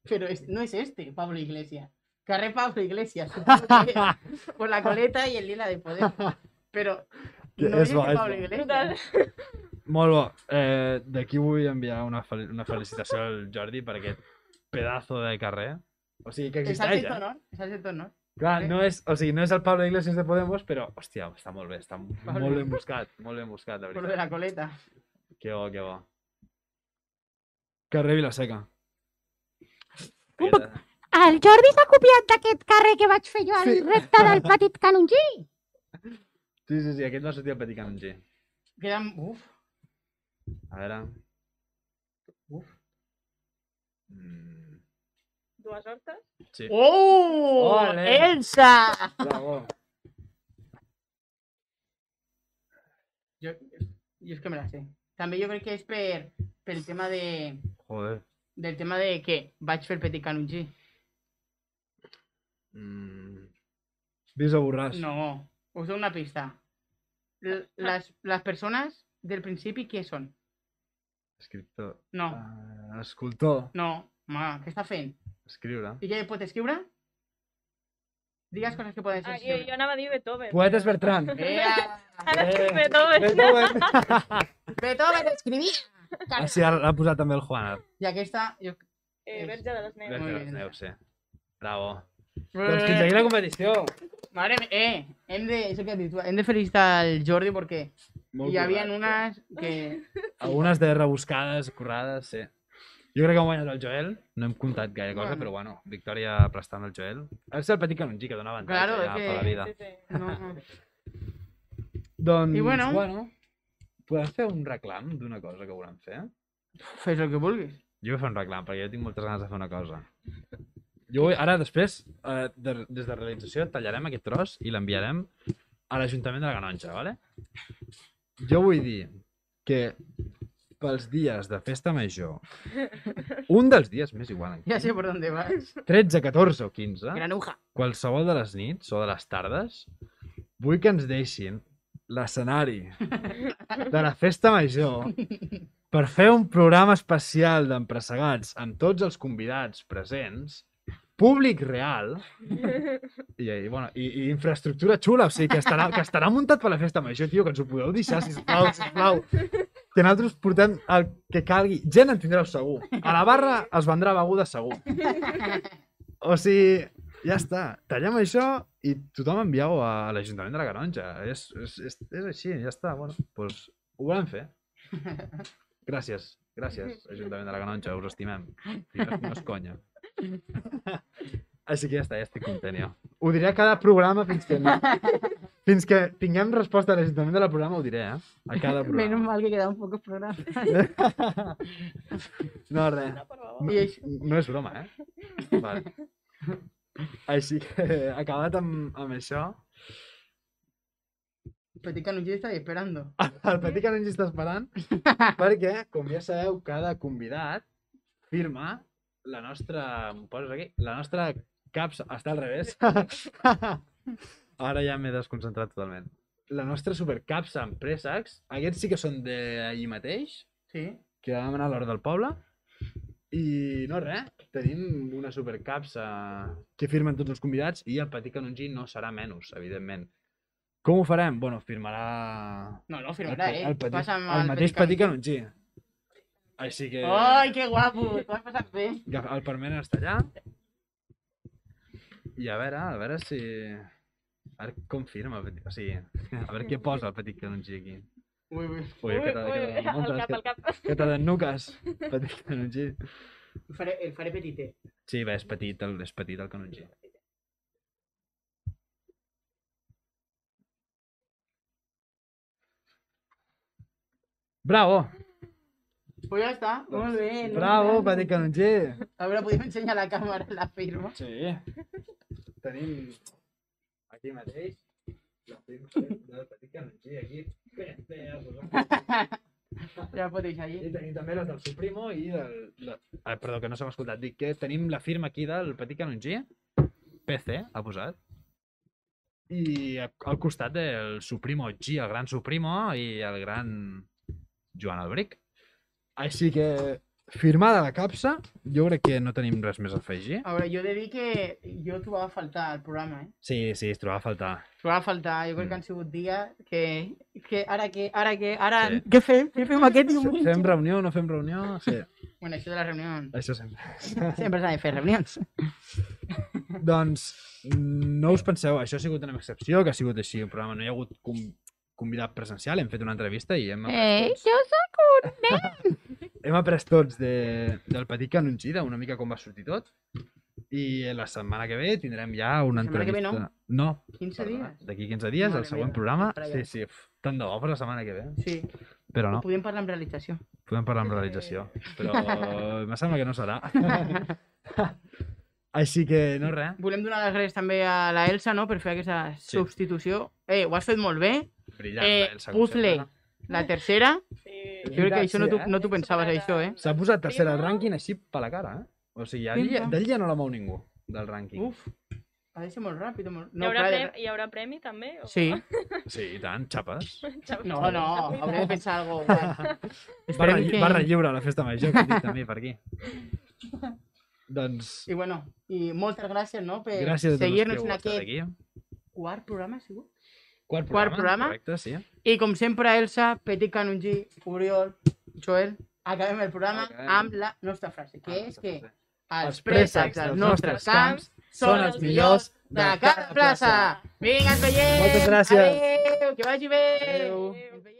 Pero es- no es este, Pablo Iglesias. Carré Pablo Iglesias. Por la coleta y el lila de poder. Pero. No és es bo, este és Pablo. Iglesias. Molt bo. Eh, D'aquí vull enviar una, fel una felicitació al Jordi per aquest pedazo de carrer. O sigui, que existeix, sexto eh? honor. Clar, no és, o sigui, no és el Pablo Iglesias de Podemos, però, hòstia, està molt bé, està Pablo. molt ben buscat, molt ben buscat, de Por lo de veritat. la coleta. Que bo, que bo. Carrer Vilaseca. El Jordi s'ha copiat d'aquest carrer que vaig fer jo al Sí. repte del petit canongí. Sí, sí, sí, aquest va sortir el Petit Canongí. Quedan. Uf. A veure... Uf. Mm, Dues hortes. sí. ¡Oh! Ole. ¡Elsa! Bravo. Yo, yo es que me la sé. També jo crec que és per, pel tema de, Joder. del tema de que vaig fer Petit Canongí. Mm. Vist a Borràs. No, us doy una pista. L- Las, las personas del principi, què són? Escriptor. No, Uh, escultor. no, home, què està fent? Escriure. I què pot escriure? Digues coses que poden ser Ah, jo, escriure. jo anava a dir Beethoven. Poetes Bertran. Ea! Ara sí, Beethoven. Beethoven. Beethoven escrivia! Ah, sí, l'ha posat també el Juan. I aquesta... Jo... Eh, Verge de les Neus. Muy de les neus, sí. Bravo. Doncs fins aquí la competició. Mare mía, eh, hem de, eso que has dit tu, hem de felicitar al Jordi perquè Molt hi havia unes que... Algunes de rebuscades, currades, sí. Jo crec que ha guanyat el Joel. No hem comptat gaire cosa, Bueno. però bueno, victòria aplastant el Joel. Ser el petit canongí que dona avantatge Claro, ja és que- per la vida. Sí, sí. No, no. Doncs, I bueno. bueno, podem fer un reclam d'una cosa que volem fer? Fes el que vulguis. Jo vull fer un reclam, perquè jo tinc moltes ganes de fer una cosa. Jo vull, ara després, eh, de, des de realització, tallarem aquest tros i l'enviarem a l'Ajuntament de la Canonja, vale? Jo vull dir que pels dies de festa major, un dels dies més igual, Ja sé por dónde vas. 13, 14 o 15, Granuja. qualsevol de les nits o de les tardes, vull que ens deixin l'escenari de la festa major per fer un programa especial d'empressegats amb tots els convidats presents, públic real i, i, bueno, i, i infraestructura xula, o sigui, que estarà, que estarà muntat per la festa major, tio, que ens ho podeu deixar, sisplau, sisplau. Que nosaltres portem el que calgui. Gent en tindreu segur. A la barra es vendrà beguda segur. O sigui, ja està. Tallem això i tothom envieu a l'Ajuntament de la Canonja. És, és, és, és així, ja està. Bueno, doncs ho volem fer. Gràcies, gràcies, Ajuntament de la Canonja, us estimem. No és conya. Així que ja està, ja estic content jo. Ho diré a cada programa fins que, no, fins que tinguem resposta a l'Ajuntament de la programa, ho diré, eh? A cada programa. mal que quedaven pocos programas. No, res. No. I això, No és broma, eh? Vale. Així que, acabat amb, amb això, Petit Canongí està esperando. el Petit Canongi està esperant perquè, com ja sabeu, cada convidat firma la nostra... Em poses aquí? La nostra capsa... Està al revés. Ara ja m'he desconcentrat totalment. La nostra supercapsa en préssecs, aquests sí que són d'allí mateix, Sí. que vam anar a l'hora del poble. I no res, tenim una supercapsa que firmen tots els convidats i el Petit Canongí no serà menys, evidentment. Com ho farem? Bueno, firmarà No, no, el, firmarà ell. el, petit, Passa'm el mateix Petit Canongí. Així que, Ai, que guapo, t'ho has passat bé. el permanent està allà. I a veure, a veure si... A veure com firma el petit... O sigui, a veure què posa el Petit Canongí aquí. Ui, ui. Ui, que t'ha que t'ha el cap, que t'ha d'ennuques, Petit Canongí. El faré, el faré petitet. Sí, bé, és petit, el, és petit el canongí. Bravo! Pues ja està, molt bé. no? Bravo, petit canongí! A veure, podem ensenyar a la càmera la firma. Sí. Tenim aquí mateix la firma del petit canongí, aquí. Ja pot deixar I allí. tenim també les del Suprimo i del... La... Ah, perdó, que no s'ha escoltat. Dic que tenim la firma aquí del Petit Canongí. PC, ha posat. I al costat del Suprimo G, el gran Suprimo i el gran Joan Albric. Així que, firmada la capsa, jo crec que no tenim res més a afegir. A veure, jo he de dir que jo trobava a faltar al programa, eh? Sí, sí, es trobava a faltar. Trobava a faltar, jo crec que Mm. han sigut dies que... que ara què, ara què, ara... Sí. Què fem? Què fem aquest diumenge? Fem reunió, no fem reunió? Sí, Bueno, això de les reunions... això sempre. Sempre s'ha de fer reunions. Doncs no us penseu, això ha sigut una excepció, que ha sigut així el programa. No hi ha hagut com convidat presencial, hem fet una entrevista i hem tots, jo sóc un nen. hem après tots de, del petit canongí, una mica com va sortir tot. I la setmana que ve tindrem ja una La setmana que ve entrevista... no? 15 perdona, dies. D'aquí 15 dies, Mare el següent meva, programa. Sí, sí, tant de bo per la setmana que ve. Sí. Però no, Podem parlar amb realització. podem parlar amb realització. Però me sembla que no serà. Així que no res, Volem donar les gràcies també a la Elsa, no?, per fer aquesta Sí. substitució. Eh, ho has fet molt bé. brillant. Eh, Elsa, puzzle. sempre. La tercera, Sí. jo crec que això no t'ho eh? no t'ho pensaves, això, eh? S'ha posat tercera al rànquing així per la cara, eh? O sigui, d'ell d'ell ja no la mou ningú, del rànquing. Uf, ha de ser molt ràpid. Molt... Hi, haurà clar, premi, hi haurà premi també? O... Sí. Sí, i tant, xapes. No, no, hauré de pensar alguna cosa. Barra, que... barra lliure a la festa major, que dic també per aquí. doncs, I bueno, i moltes gràcies, no?, per gràcies a tots els que seguir-nos heu en estat aquest aquí. quart programa, ha sigut? Quart Quart programa. Correcte, sí. I com sempre, Elsa, Petit Canongí, Oriol, Joel, acabem el programa Acabem. amb la nostra frase, que Ah, és que els préssecs dels nostres camps són els millors de cada plaça. Vinga, ens veiem! Moltes gràcies. Adéu, que vagi bé! Adéu. Veiem.